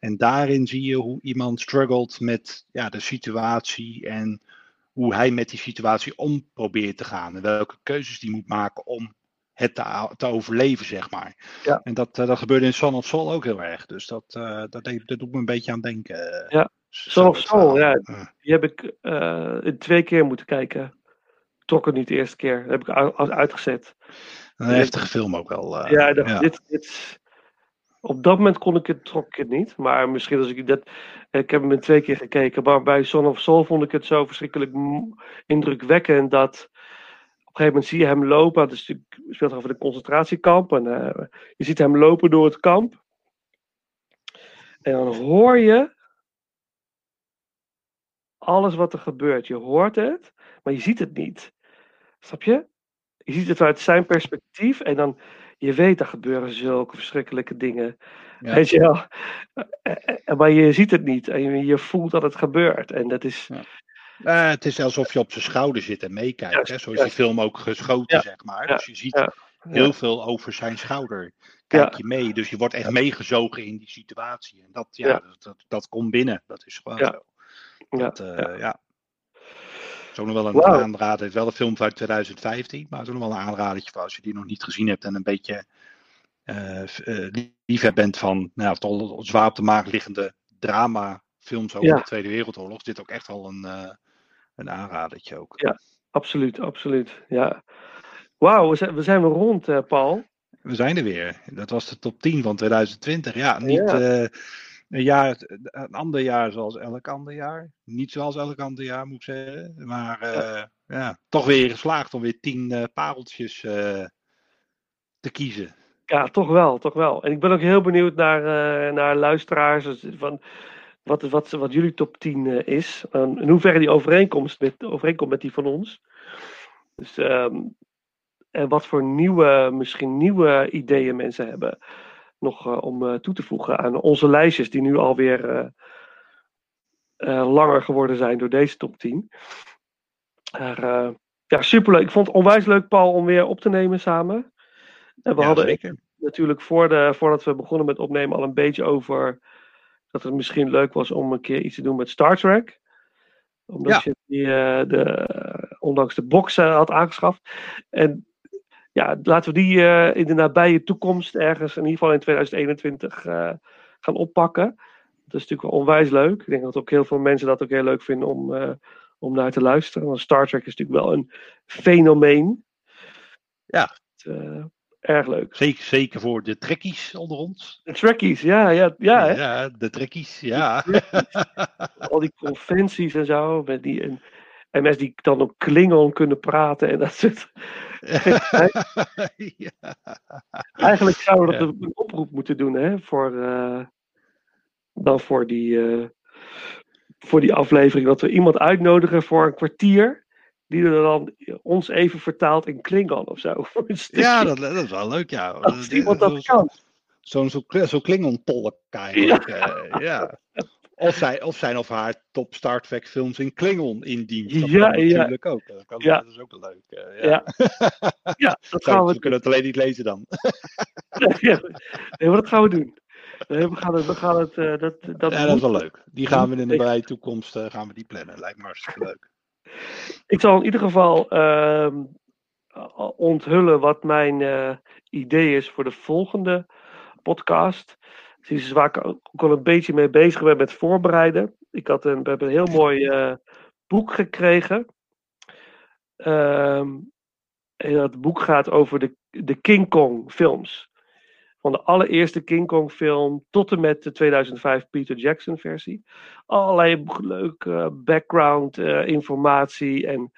[SPEAKER 7] En daarin zie je hoe iemand struggelt met ja, de situatie en hoe hij met die situatie om probeert te gaan. En welke keuzes die moet maken om het te, te overleven, zeg maar.
[SPEAKER 8] Ja.
[SPEAKER 7] En dat, eh, dat gebeurde in Son of Soul ook heel erg. Dus dat, eh, dat, deed- dat doet me een beetje aan denken. eh,
[SPEAKER 8] Ja, Son of
[SPEAKER 7] verhaal.
[SPEAKER 8] ja. Die heb ik twee keer moeten kijken. Trok het niet de eerste keer. Dat heb ik uit- uitgezet.
[SPEAKER 7] Een heftige film ook wel.
[SPEAKER 8] ja, dacht,
[SPEAKER 7] ja.
[SPEAKER 8] Dit, dit, op dat moment kon ik het, trok het niet. Maar misschien als ik dat. Ik heb hem twee keer gekeken. Maar bij Son of Soul vond ik het zo verschrikkelijk indrukwekkend. Dat op een gegeven moment zie je hem lopen. Het is speelt over een concentratiekamp. En eh, je ziet hem lopen door het kamp. En dan hoor je alles wat er gebeurt. Je hoort het, maar je ziet het niet. Snap je? Je ziet het uit zijn perspectief en dan, je weet, er gebeuren zulke verschrikkelijke dingen.
[SPEAKER 7] Ja.
[SPEAKER 8] Weet je wel? Eh, eh, Maar je ziet het niet en je, voelt dat het gebeurt. En dat is,
[SPEAKER 7] Eh, het is alsof je op zijn schouder zit en meekijkt. Hè? Zo is die film ook geschoten, zeg maar. Dus je ziet heel veel over zijn schouder. Kijk je mee. Dus je wordt echt meegezogen in die situatie. En dat, ja. Dat, dat, dat komt binnen. Dat is gewoon
[SPEAKER 8] Ja.
[SPEAKER 7] zo. Dat, ja. Zo nog wel een aanrader. Het is wel een film uit 2015, maar het is nog wel een aanradertje voor als je die nog niet gezien hebt en een beetje liefhebber bent van nou, toch zwaar op de maag liggende dramafilms over
[SPEAKER 8] Ja.
[SPEAKER 7] de Tweede Wereldoorlog. Is dit ook echt wel een, eh, een aanradertje ook.
[SPEAKER 8] Ja, absoluut, absoluut. Ja. Wauw, we zijn, we zijn weer rond, Paul.
[SPEAKER 7] We zijn er weer. Dat was de top 10 van 2020. Ja, niet
[SPEAKER 8] Ja.
[SPEAKER 7] Eh, een, jaar, een ander jaar zoals elk ander jaar. Niet zoals elk ander jaar, moet ik zeggen. Maar eh, ja. toch weer geslaagd om weer 10 eh, pareltjes eh, te kiezen.
[SPEAKER 8] Ja, toch wel, toch wel. En ik ben ook heel benieuwd naar, eh, naar luisteraars. dus Van wat, wat, wat jullie top 10 eh, is. En in hoeverre die overeenkomst met, overeenkomt met die van ons. Dus, ehm, en wat voor nieuwe, misschien nieuwe ideeën mensen hebben. Nog eh, om eh, toe te voegen aan onze lijstjes, die nu alweer eh langer geworden zijn door deze top 10. Maar, eh, ja, superleuk. Ik vond het onwijs leuk, Paul, om weer op te nemen samen. En we
[SPEAKER 7] Ja,
[SPEAKER 8] hadden
[SPEAKER 7] zeker.
[SPEAKER 8] natuurlijk voor de, voordat we begonnen met opnemen al een beetje over dat het misschien leuk was om een keer iets te doen met Star Trek. Omdat je die, de, ondanks de box had aangeschaft. En ja, laten we die eh, in de nabije toekomst ergens, in ieder geval in 2021, eh, gaan oppakken. Dat is natuurlijk wel onwijs leuk. Ik denk dat ook heel veel mensen dat ook heel leuk vinden om, eh, om naar te luisteren. Want Star Trek is natuurlijk wel een fenomeen.
[SPEAKER 7] Ja.
[SPEAKER 8] Erg leuk.
[SPEAKER 7] Zeker, zeker voor de trekkies onder ons.
[SPEAKER 8] De trekkies, ja, ja, ja. hè?
[SPEAKER 7] Ja, de trekkies, ja.
[SPEAKER 8] Al die conventies en zo. Met die, en, en mensen die dan op Klingon kunnen praten en dat soort. [laughs] Eigenlijk zouden we dat een oproep moeten doen, hè? Voor, eh, dan voor die, eh, voor die aflevering. Dat we iemand uitnodigen voor een kwartier. Die er dan ons even vertaalt in Klingon of zo. [laughs]
[SPEAKER 7] Ja, dat, dat is wel leuk, ja.
[SPEAKER 8] Iemand dat kan.
[SPEAKER 7] Zo'n zo, zo Klingon-tolk eigenlijk. Ja. ja. Of, zij, of zijn of haar top Star Trek films in Klingon in dienst. Dat
[SPEAKER 8] Ja,
[SPEAKER 7] kan
[SPEAKER 8] ja.
[SPEAKER 7] natuurlijk ook. Dat, kan,
[SPEAKER 8] Ja.
[SPEAKER 7] dat is ook leuk. eh,
[SPEAKER 8] Ja. Ja, [laughs] dat
[SPEAKER 7] Zo,
[SPEAKER 8] gaan we
[SPEAKER 7] we kunnen het alleen niet lezen dan. [laughs]
[SPEAKER 8] Ja, nee, maar dat gaan we doen. Nee, we gaan het, we gaan het, eh, dat, dat,
[SPEAKER 7] ja, dat is wel leuk. Die gaan we in de nabije toekomst eh, gaan we die plannen. Lijkt me hartstikke leuk.
[SPEAKER 8] Ik zal in ieder geval ehm, onthullen wat mijn idee is voor de volgende podcast. Is waar ik ook al een beetje mee bezig ben met voorbereiden. Ik had een, we hebben een heel mooi eh, boek gekregen. Ehm, en dat boek gaat over de, de King Kong films. Van de allereerste King Kong film tot en met de 2005 Peter Jackson versie. Allerlei leuke background eh, informatie en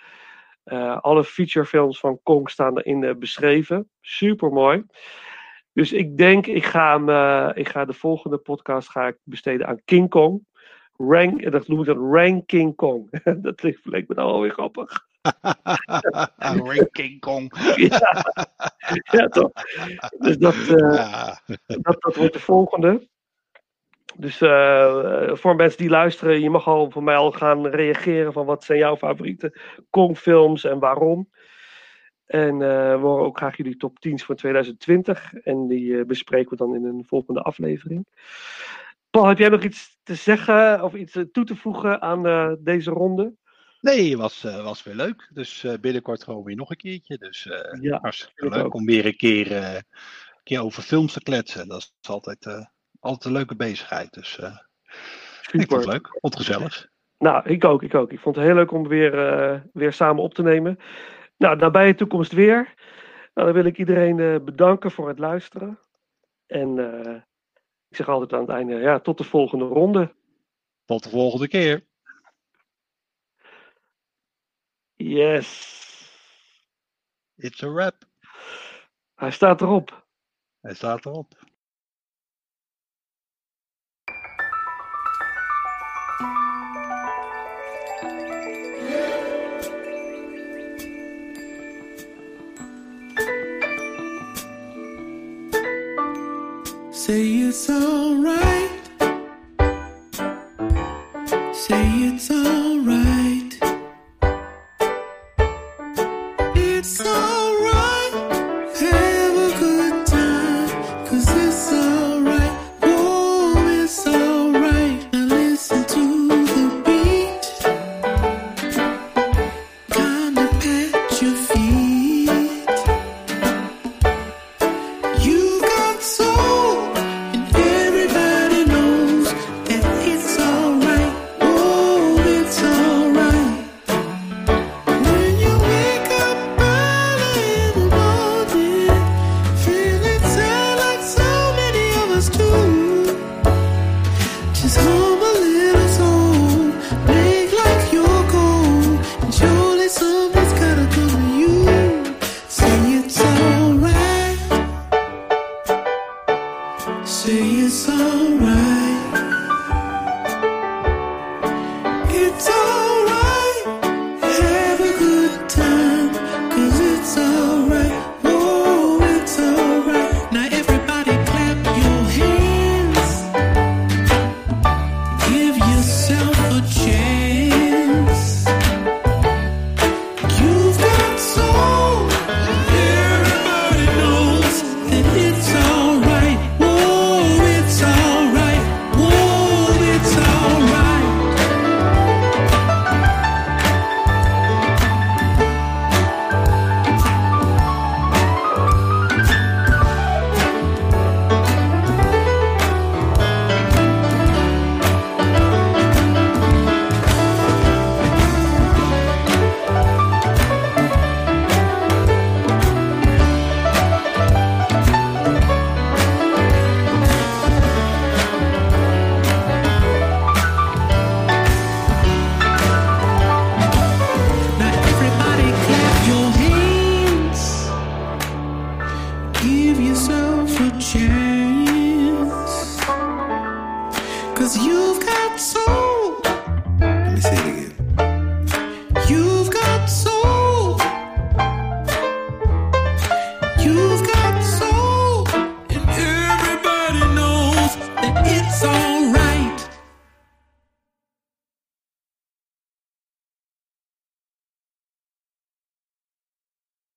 [SPEAKER 8] eh, alle featurefilms van Kong staan erin eh, beschreven. Super mooi. Dus ik denk, ik ga, hem, eh, ik ga de volgende podcast ga ik besteden aan King Kong. Rank, en dat noem ik dan Rank King Kong. [laughs] dat leek me nou alweer grappig. [laughs]
[SPEAKER 7] Ranking Kong. [laughs]
[SPEAKER 8] ja, ja, toch? Dus dat, eh, dat, dat wordt de volgende. Dus eh, eh, voor mensen die luisteren, je mag al voor mij al gaan reageren van wat zijn jouw favoriete Kong-films en waarom. En eh, we horen ook graag jullie top 10's van 2020. En die eh, bespreken we dan in een volgende aflevering. Paul, heb jij nog iets te zeggen of iets eh, toe te voegen aan deze ronde?
[SPEAKER 7] Nee, het was, was weer leuk. Dus binnenkort gewoon weer nog een keertje. Dus eh
[SPEAKER 8] Ja,
[SPEAKER 7] hartstikke
[SPEAKER 8] ik
[SPEAKER 7] leuk
[SPEAKER 8] ook.
[SPEAKER 7] om weer een keer, een keer over films te kletsen. Dat is altijd, altijd een leuke bezigheid. Dus ik vond het leuk. Vond het gezellig.
[SPEAKER 8] Nou, ik ook, ik ook. Ik vond het heel leuk om weer, weer samen op te nemen. Nou, nabije toekomst weer. Nou, dan wil ik iedereen eh, bedanken voor het luisteren. En eh, ik zeg altijd aan het einde, ja, tot de volgende ronde.
[SPEAKER 7] Tot de volgende keer.
[SPEAKER 8] Yes.
[SPEAKER 7] It's a wrap.
[SPEAKER 8] Hij staat erop.
[SPEAKER 7] Hij staat erop.
[SPEAKER 28] Say it's alright.